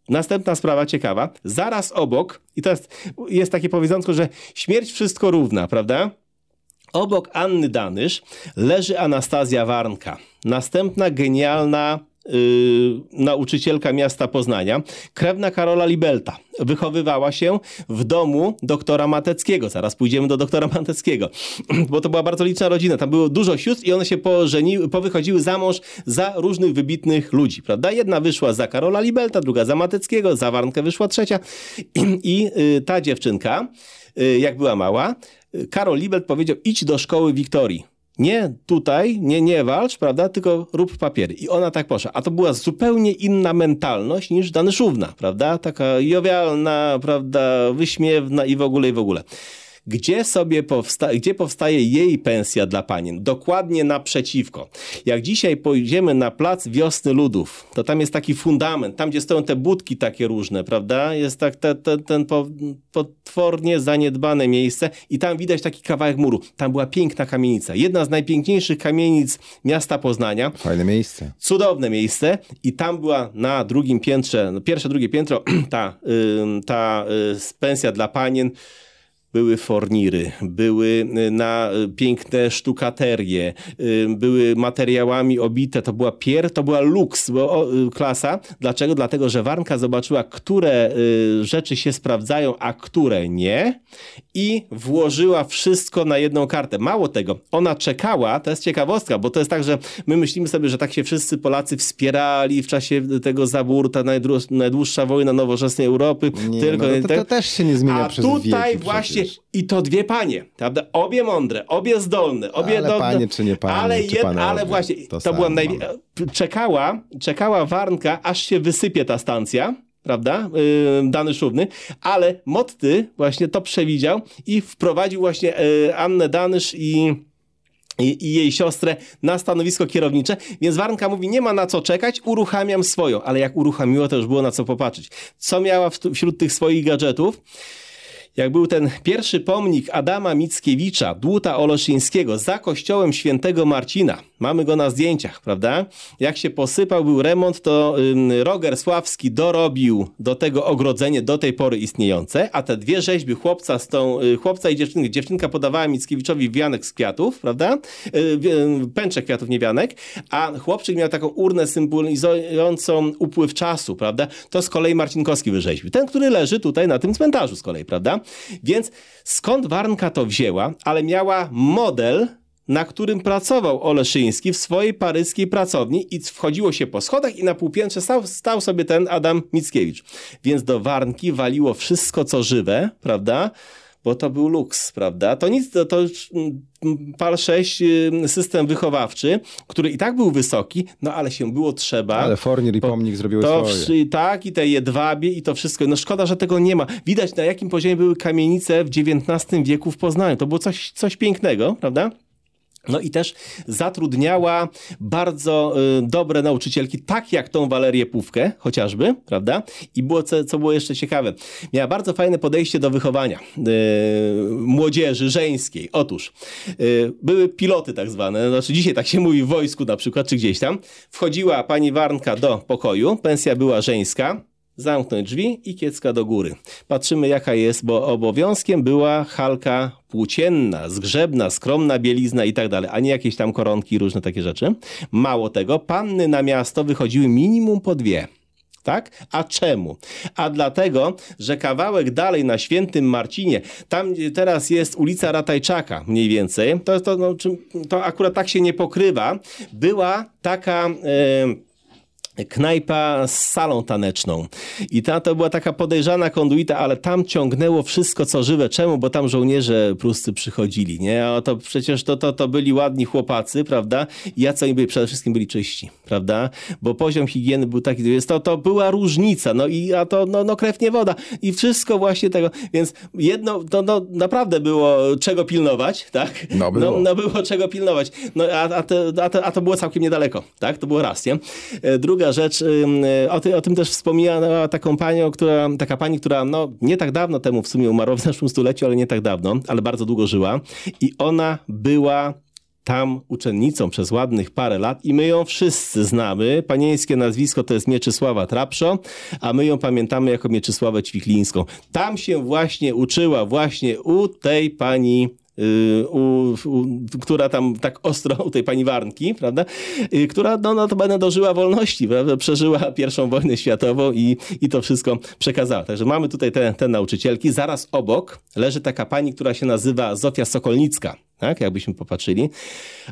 Następna sprawa ciekawa. Zaraz obok, i to jest, jest takie powiedzonko, że śmierć wszystko równa, prawda? Obok Anny Danysz leży Anastazja Warnka. Następna genialna nauczycielka miasta Poznania, krewna Karola Libelta. Wychowywała się w domu doktora Mateckiego. Zaraz pójdziemy do doktora Mateckiego, bo to była bardzo liczna rodzina. Tam było dużo sióstr i one się pożeniły, powychodziły za mąż za różnych wybitnych ludzi, prawda? Jedna wyszła za Karola Libelta, druga za Mateckiego, za Warnkę wyszła trzecia. I, yy, ta dziewczynka, yy, jak była mała, Karol Libelt powiedział, idź do szkoły Wiktorii nie tutaj, nie, nie walcz, prawda, tylko rób papiery. I ona tak poszła. A to była zupełnie inna mentalność niż Danyszówna, prawda? Taka jowialna, prawda, wyśmiewna i w ogóle, i w ogóle. Gdzie sobie powsta gdzie powstaje jej pensja dla panien? Dokładnie naprzeciwko. Jak dzisiaj pójdziemy na plac Wiosny Ludów, to tam jest taki fundament, tam gdzie stoją te budki takie różne, prawda? Jest tak te, te, ten po, potwornie zaniedbane miejsce i tam widać taki kawałek muru. Tam była piękna kamienica. Jedna z najpiękniejszych kamienic miasta Poznania. Fajne miejsce. Cudowne miejsce i tam była na drugim piętrze, no pierwsze, drugie piętro, ta, ta pensja dla panien były forniry, były y, na y, piękne sztukaterie, y, były materiałami obite, to była pier, to była luks, klasa. Dlaczego? Dlatego, że Warnka zobaczyła, które rzeczy się sprawdzają, a które nie i włożyła wszystko na jedną kartę. Mało tego, ona czekała, to jest ciekawostka, bo to jest tak, że my myślimy sobie, że tak się wszyscy Polacy wspierali w czasie tego zabór, ta najdłuższa wojna nowoczesnej Europy. Nie, tylko, no to, to, to, też się nie zmienia a przez tutaj właśnie i to dwie panie, prawda? Obie mądre, obie zdolne, obie ale do, panie czy nie panie, ale, panowie, ale właśnie to, to była najwie... czekała, czekała Warnka, aż się wysypie ta stancja, prawda, yy, dany szówny, ale Motty właśnie to przewidział i wprowadził właśnie yy, Annę Danysz i i, i, jej siostrę na stanowisko kierownicze, więc Warnka mówi, nie ma na co czekać, uruchamiam swoją, ale jak uruchomiła, to już było na co popatrzeć. Co miała wśród tych swoich gadżetów? Jak był ten pierwszy pomnik Adama Mickiewicza, Dłuta Oleszyńskiego za kościołem świętego Marcina. Mamy go na zdjęciach, prawda? Jak się posypał, był remont, to Roger Sławski dorobił do tego ogrodzenie do tej pory istniejące, a te dwie rzeźby chłopca, z tą, y, chłopca i dziewczynki, dziewczynka podawała Mickiewiczowi wianek z kwiatów, prawda? Y, pęcze kwiatów, nie wianek, a chłopczyk miał taką urnę symbolizującą upływ czasu, prawda? To z kolei Marcinkowski wyrzeźbił. Ten, który leży tutaj na tym cmentarzu z kolei, prawda? Więc skąd Warnka to wzięła, ale miała model na którym pracował Oleszyński w swojej paryskiej pracowni i wchodziło się po schodach i na półpiętrze stał, stał sobie ten Adam Mickiewicz. Więc do Warnki waliło wszystko, co żywe, prawda? Bo to był luks, prawda? To nic, to, to mm, PAL 6 y, system wychowawczy, który i tak był wysoki, no ale się było trzeba. Ale Fornier i pomnik zrobiły to swoje. tak, i te jedwabie i to wszystko. No szkoda, że tego nie ma. Widać na jakim poziomie były kamienice w XIX wieku w Poznaniu. To było coś, coś pięknego, prawda? No i też zatrudniała bardzo y, dobre nauczycielki, tak jak tą Walerię Pówkę chociażby, prawda? I było, co, co było jeszcze ciekawe, miała bardzo fajne podejście do wychowania y, młodzieży żeńskiej. Otóż y, były piloty tak zwane, znaczy dzisiaj tak się mówi w wojsku na przykład, czy gdzieś tam. Wchodziła pani Warnka do pokoju, pensja była żeńska, zamknąć drzwi i kiecka do góry. Patrzymy jaka jest, bo obowiązkiem była halka płócienna, zgrzebna, skromna bielizna i tak dalej, a nie jakieś tam koronki różne takie rzeczy. Mało tego, panny na miasto wychodziły minimum po dwie. Tak? A czemu? A dlatego, że kawałek dalej na Świętym Marcinie, tam teraz jest ulica Ratajczaka mniej więcej, to, to, no, to akurat tak się nie pokrywa, była taka... Yy, knajpa z salą taneczną. I ta to była taka podejrzana konduita, ale tam ciągnęło wszystko, co żywe. Czemu? Bo tam żołnierze pruscy przychodzili, nie? A to przecież to, to, to byli ładni chłopacy, prawda? I ja co oni byli? Przede wszystkim byli czyści, prawda? Bo poziom higieny był taki, więc to, to była różnica, no i a to, no, no krew nie woda. I wszystko właśnie tego, więc jedno, to no, naprawdę było czego pilnować, tak? No było. No, no było czego pilnować. No, a, a, to, a, to, a to było całkiem niedaleko, tak? To było raz, nie? E, druga rzecz, o, ty, o tym też wspomniała taką panią, która, taka pani, która no, nie tak dawno temu w sumie umarła w zeszłym stuleciu, ale nie tak dawno, ale bardzo długo żyła. I ona była tam uczennicą przez ładnych parę lat i my ją wszyscy znamy. Panieńskie nazwisko to jest Mieczysława Trapszo, a my ją pamiętamy jako Mieczysławę Ćwiklińską. Tam się właśnie uczyła, właśnie u tej pani Y, u, u, która tam tak ostro, u tej pani Warnki, prawda, y, która no, no to będę dożyła wolności, prawda? przeżyła pierwszą wojnę światową i, i to wszystko przekazała. Także mamy tutaj te, te nauczycielki. Zaraz obok leży taka pani, która się nazywa Zofia Sokolnicka tak? Jakbyśmy popatrzyli.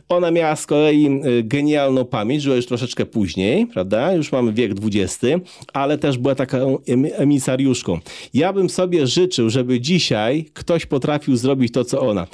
Ona miała z kolei y, genialną pamięć, żyła już troszeczkę później, prawda? Już mamy wiek XX, ale też była taką emisariuszką. Ja bym sobie życzył, żeby dzisiaj ktoś potrafił zrobić to, co ona.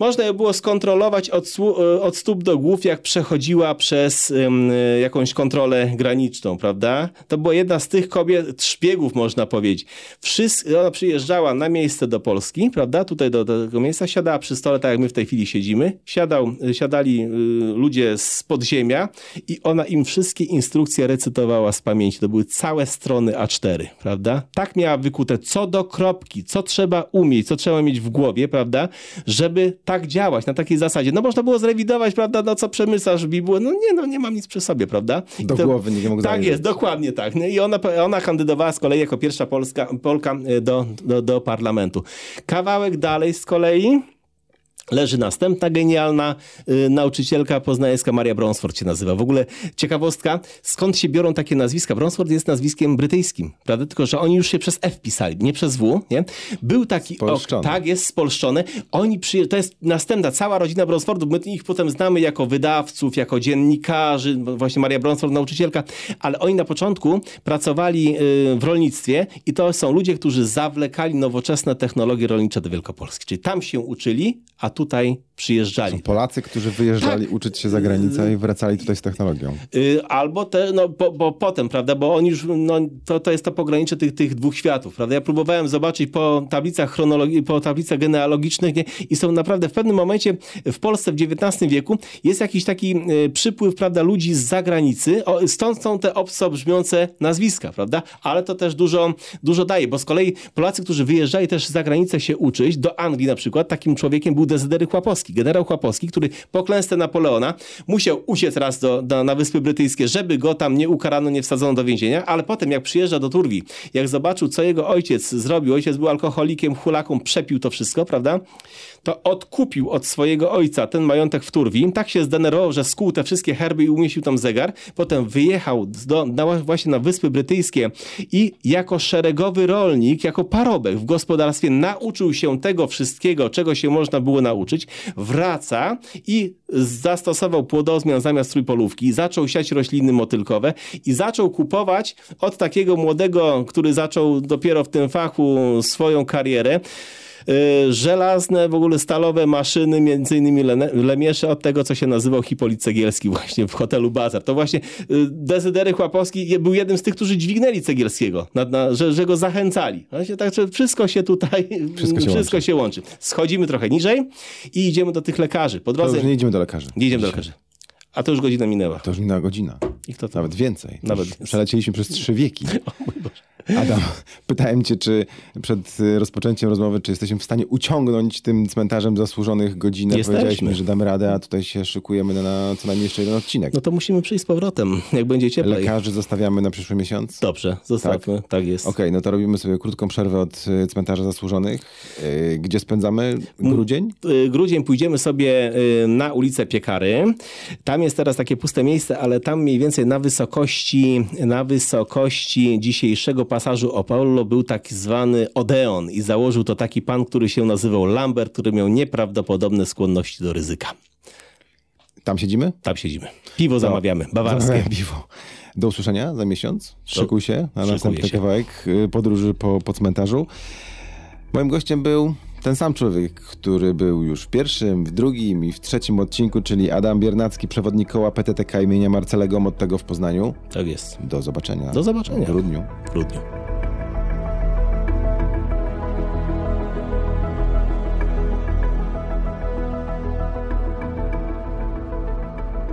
Można ją było skontrolować od, e, od stóp do głów, jak przechodziła przez um, jakąś kontrolę graniczną, prawda? To była jedna z tych kobiet, szpiegów można powiedzieć. Wszyscy, ona przyjeżdżała na miejsce do Polski, prawda? Tutaj do, do tego miejsca, siadała przy stole, tak jak my w tej chwili siedzimy. Siadał, siadali y, ludzie z podziemia i ona im wszystkie instrukcje recytowała z pamięci. To były całe strony A4, prawda? Tak miała wykute co do kropki, co trzeba umieć, co trzeba mieć w głowie, prawda? Żeby tak działać, na takiej zasadzie. No można było zrewidować, prawda, no co przemyślasz bibułę, no nie, no nie mam nic przy sobie, prawda? Do to, głowy nie mógł Tak zajrzeć. jest, dokładnie tak. No I ona, ona kandydowała z kolei jako pierwsza Polska, Polka e, do, do, do parlamentu. Kawałek dalej z kolei leży następna genialna y, nauczycielka poznańska, Maria Bronsford się nazywa. W ogóle ciekawostka, skąd się biorą takie nazwiska? Bronsford jest nazwiskiem brytyjskim, prawda? Tylko, że oni już się przez F pisali, nie przez W, nie? Był taki... Ok, tak, jest spolszczone. Oni przyje... To jest następna, cała rodzina Bronsfordów. My ich potem znamy jako wydawców, jako dziennikarzy, właśnie Maria Bronsford, nauczycielka, ale oni na początku pracowali y, w rolnictwie i to są ludzie, którzy zawlekali nowoczesne technologie rolnicze do Wielkopolski. Czyli tam się uczyli, a tu tutaj przyjeżdżali. Są Polacy, którzy wyjeżdżali tak. uczyć się za granicę i wracali tutaj z technologią. Y, albo te, no, bo, bo potem, prawda, bo oni już, no, to, to jest to pogranicze tych, tych dwóch światów, prawda. Ja próbowałem zobaczyć po tablicach chronologii, po tablicach genealogicznych nie? i są naprawdę w pewnym momencie w Polsce w XIX wieku jest jakiś taki y, przypływ, prawda, ludzi z zagranicy, o, stąd są te obco brzmiące nazwiska, prawda, ale to też dużo, dużo daje, bo z kolei Polacy, którzy wyjeżdżali też za granicę się uczyć, do Anglii na przykład, takim człowiekiem był Dezydery Generał Chłapowski, który po klęsce Napoleona musiał uciec raz do, do, na Wyspy Brytyjskie, żeby go tam nie ukarano, nie wsadzono do więzienia, ale potem jak przyjeżdża do Turbii, jak zobaczył, co jego ojciec zrobił, ojciec był alkoholikiem, hulaką, przepił to wszystko, prawda? To odkupił od swojego ojca ten majątek w Turbii, tak się zdenerwował, że skuł te wszystkie herby i umieścił tam zegar, potem wyjechał do, na, właśnie na Wyspy Brytyjskie i jako szeregowy rolnik, jako parobek w gospodarstwie nauczył się tego wszystkiego, czego się można było nauczyć, wraca i zastosował płodozmian zamiast trójpolówki, zaczął siać rośliny motylkowe i zaczął kupować od takiego młodego, który zaczął dopiero w tym fachu swoją karierę, żelazne, w ogóle stalowe maszyny, między innymi le, Lemiesze od tego, co się nazywał Hipolit Cegielski właśnie w hotelu Bazar. To właśnie y, Dezydery Chłapowski był jednym z tych, którzy dźwignęli Cegielskiego, na, na, że, że go zachęcali. Właśnie tak, że wszystko się tutaj, Wszystko się wszystko łączy. się łączy. Schodzimy trochę niżej i idziemy do tych lekarzy. Po To drodze już nie idziemy do lekarzy. nie idziemy do lekarzy. A to już godzina minęła. To już minęła godzina. I kto to? Nawet więcej. Nawet więcej. Przelecieliśmy przez trzy wieki. Adam, pytałem cię, czy przed rozpoczęciem rozmowy, czy jesteśmy w stanie uciągnąć tym cmentarzem zasłużonych godzinę. Jesteśmy. Powiedziałeś mi, że damy radę, a tutaj się szykujemy na, na co najmniej jeszcze jeden odcinek. No to musimy przyjść z powrotem, jak będzie cieplej. Lekarzy zostawiamy na przyszły miesiąc. Dobrze, zostawmy. Tak, jest. Okej, no to robimy sobie krótką przerwę od y, cmentarza zasłużonych. Y, Gdzie spędzamy grudzień? y, grudzień pójdziemy sobie na ulicę Piekary. Tam jest teraz takie puste miejsce, ale tam mniej więcej na wysokości, na wysokości dzisiejszego pasażu Apollo był tak zwany Odeon i założył to taki pan, który się nazywał Lambert, który miał nieprawdopodobne skłonności do ryzyka. Tam siedzimy? Tam siedzimy. Piwo zamawiamy, bawarskie. Piwo. Do usłyszenia za miesiąc. Szykuj się na następny się. kawałek y, podróży po, po cmentarzu. Moim gościem był ten sam człowiek, który był już w pierwszym, w drugim i w trzecim odcinku, czyli Adam Biernacki, przewodnik koła PTTK imienia Marcelego Mottego w Poznaniu. Tak jest. Do zobaczenia. Do zobaczenia. W grudniu. W grudniu.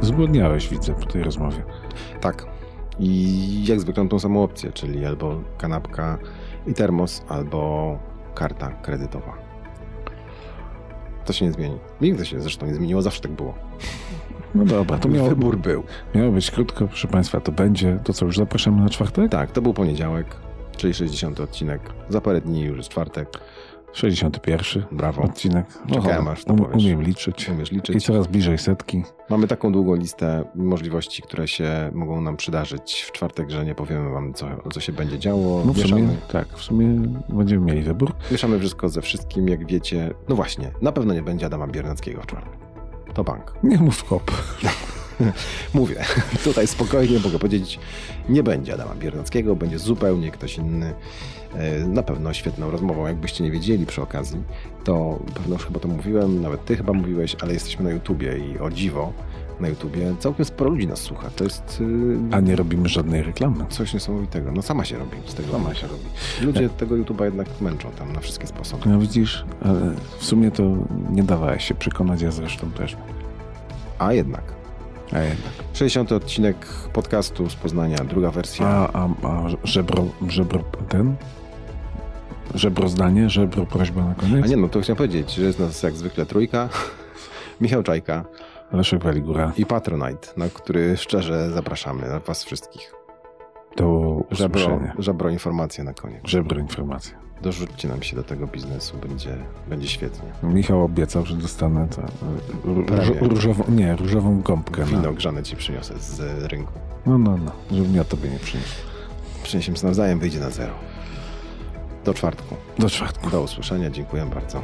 Zgłodniałeś, widzę, po tej rozmowie. Tak. I jak zwykle mam tą samą opcję, czyli albo kanapka i termos, albo karta kredytowa. To się nie zmieni. Nigdy się zresztą nie zmieniło, zawsze tak było. No dobra, to miało, Wybór był. miało być krótko, proszę Państwa, to będzie. To co, już zapraszamy na czwartek? Tak, to był poniedziałek, czyli 60 odcinek. Za parę dni już jest czwartek. 61 Brawo. odcinek. Czekałem, Oho, aż to um, powiesz. Umiem liczyć. Umiesz I liczyć. coraz bliżej setki. Mamy taką długą listę możliwości, które się mogą nam przydarzyć w czwartek, że nie powiemy wam, co, co się będzie działo. No w sumie, tak, w sumie będziemy mieli wybór. mieszamy wszystko ze wszystkim, jak wiecie. No właśnie, na pewno nie będzie Adama Biernackiego w czwartek. To bank. Nie mów hop. Mówię, tutaj spokojnie mogę powiedzieć, nie będzie Adama Biernackiego, będzie zupełnie ktoś inny. E, Na pewno świetną rozmową, jakbyście nie wiedzieli przy okazji, to pewno już chyba to mówiłem, nawet ty chyba mówiłeś, ale jesteśmy na YouTubie i o dziwo, na YouTubie całkiem sporo ludzi nas słucha. To jest y, A nie robimy żadnej reklamy. coś niesamowitego. No sama się robi z tego. Sama się robi. Ludzie tego YouTube'a jednak męczą tam na wszystkie sposoby. No widzisz, ale w sumie to nie dawałeś się przekonać, ja zresztą też. A jednak. A jednak. 60 odcinek podcastu z Poznania, druga wersja. A, a, a żebro, żebro ten? Żebro zdanie, żebro prośba na koniec? A nie, no to chciałem powiedzieć, że jest nas jak zwykle trójka. Michał Czajka Leszek Waligura. i Patronite, na który szczerze zapraszamy na was wszystkich. Do Żebro, usłyszenia. żebro informacje na koniec. Żebro informacja. Dorzućcie nam się do tego biznesu, będzie, będzie świetnie. Michał obiecał, że dostanę róż, różową, nie, różową gąbkę. Wino Na, grzane ci przyniosę z rynku. no, no, no, żeby mi o tobie nie przyniósł. Przyniesiemy się nawzajem, wyjdzie na zero. Do czwartku. Do czwartku. Do usłyszenia, dziękuję bardzo.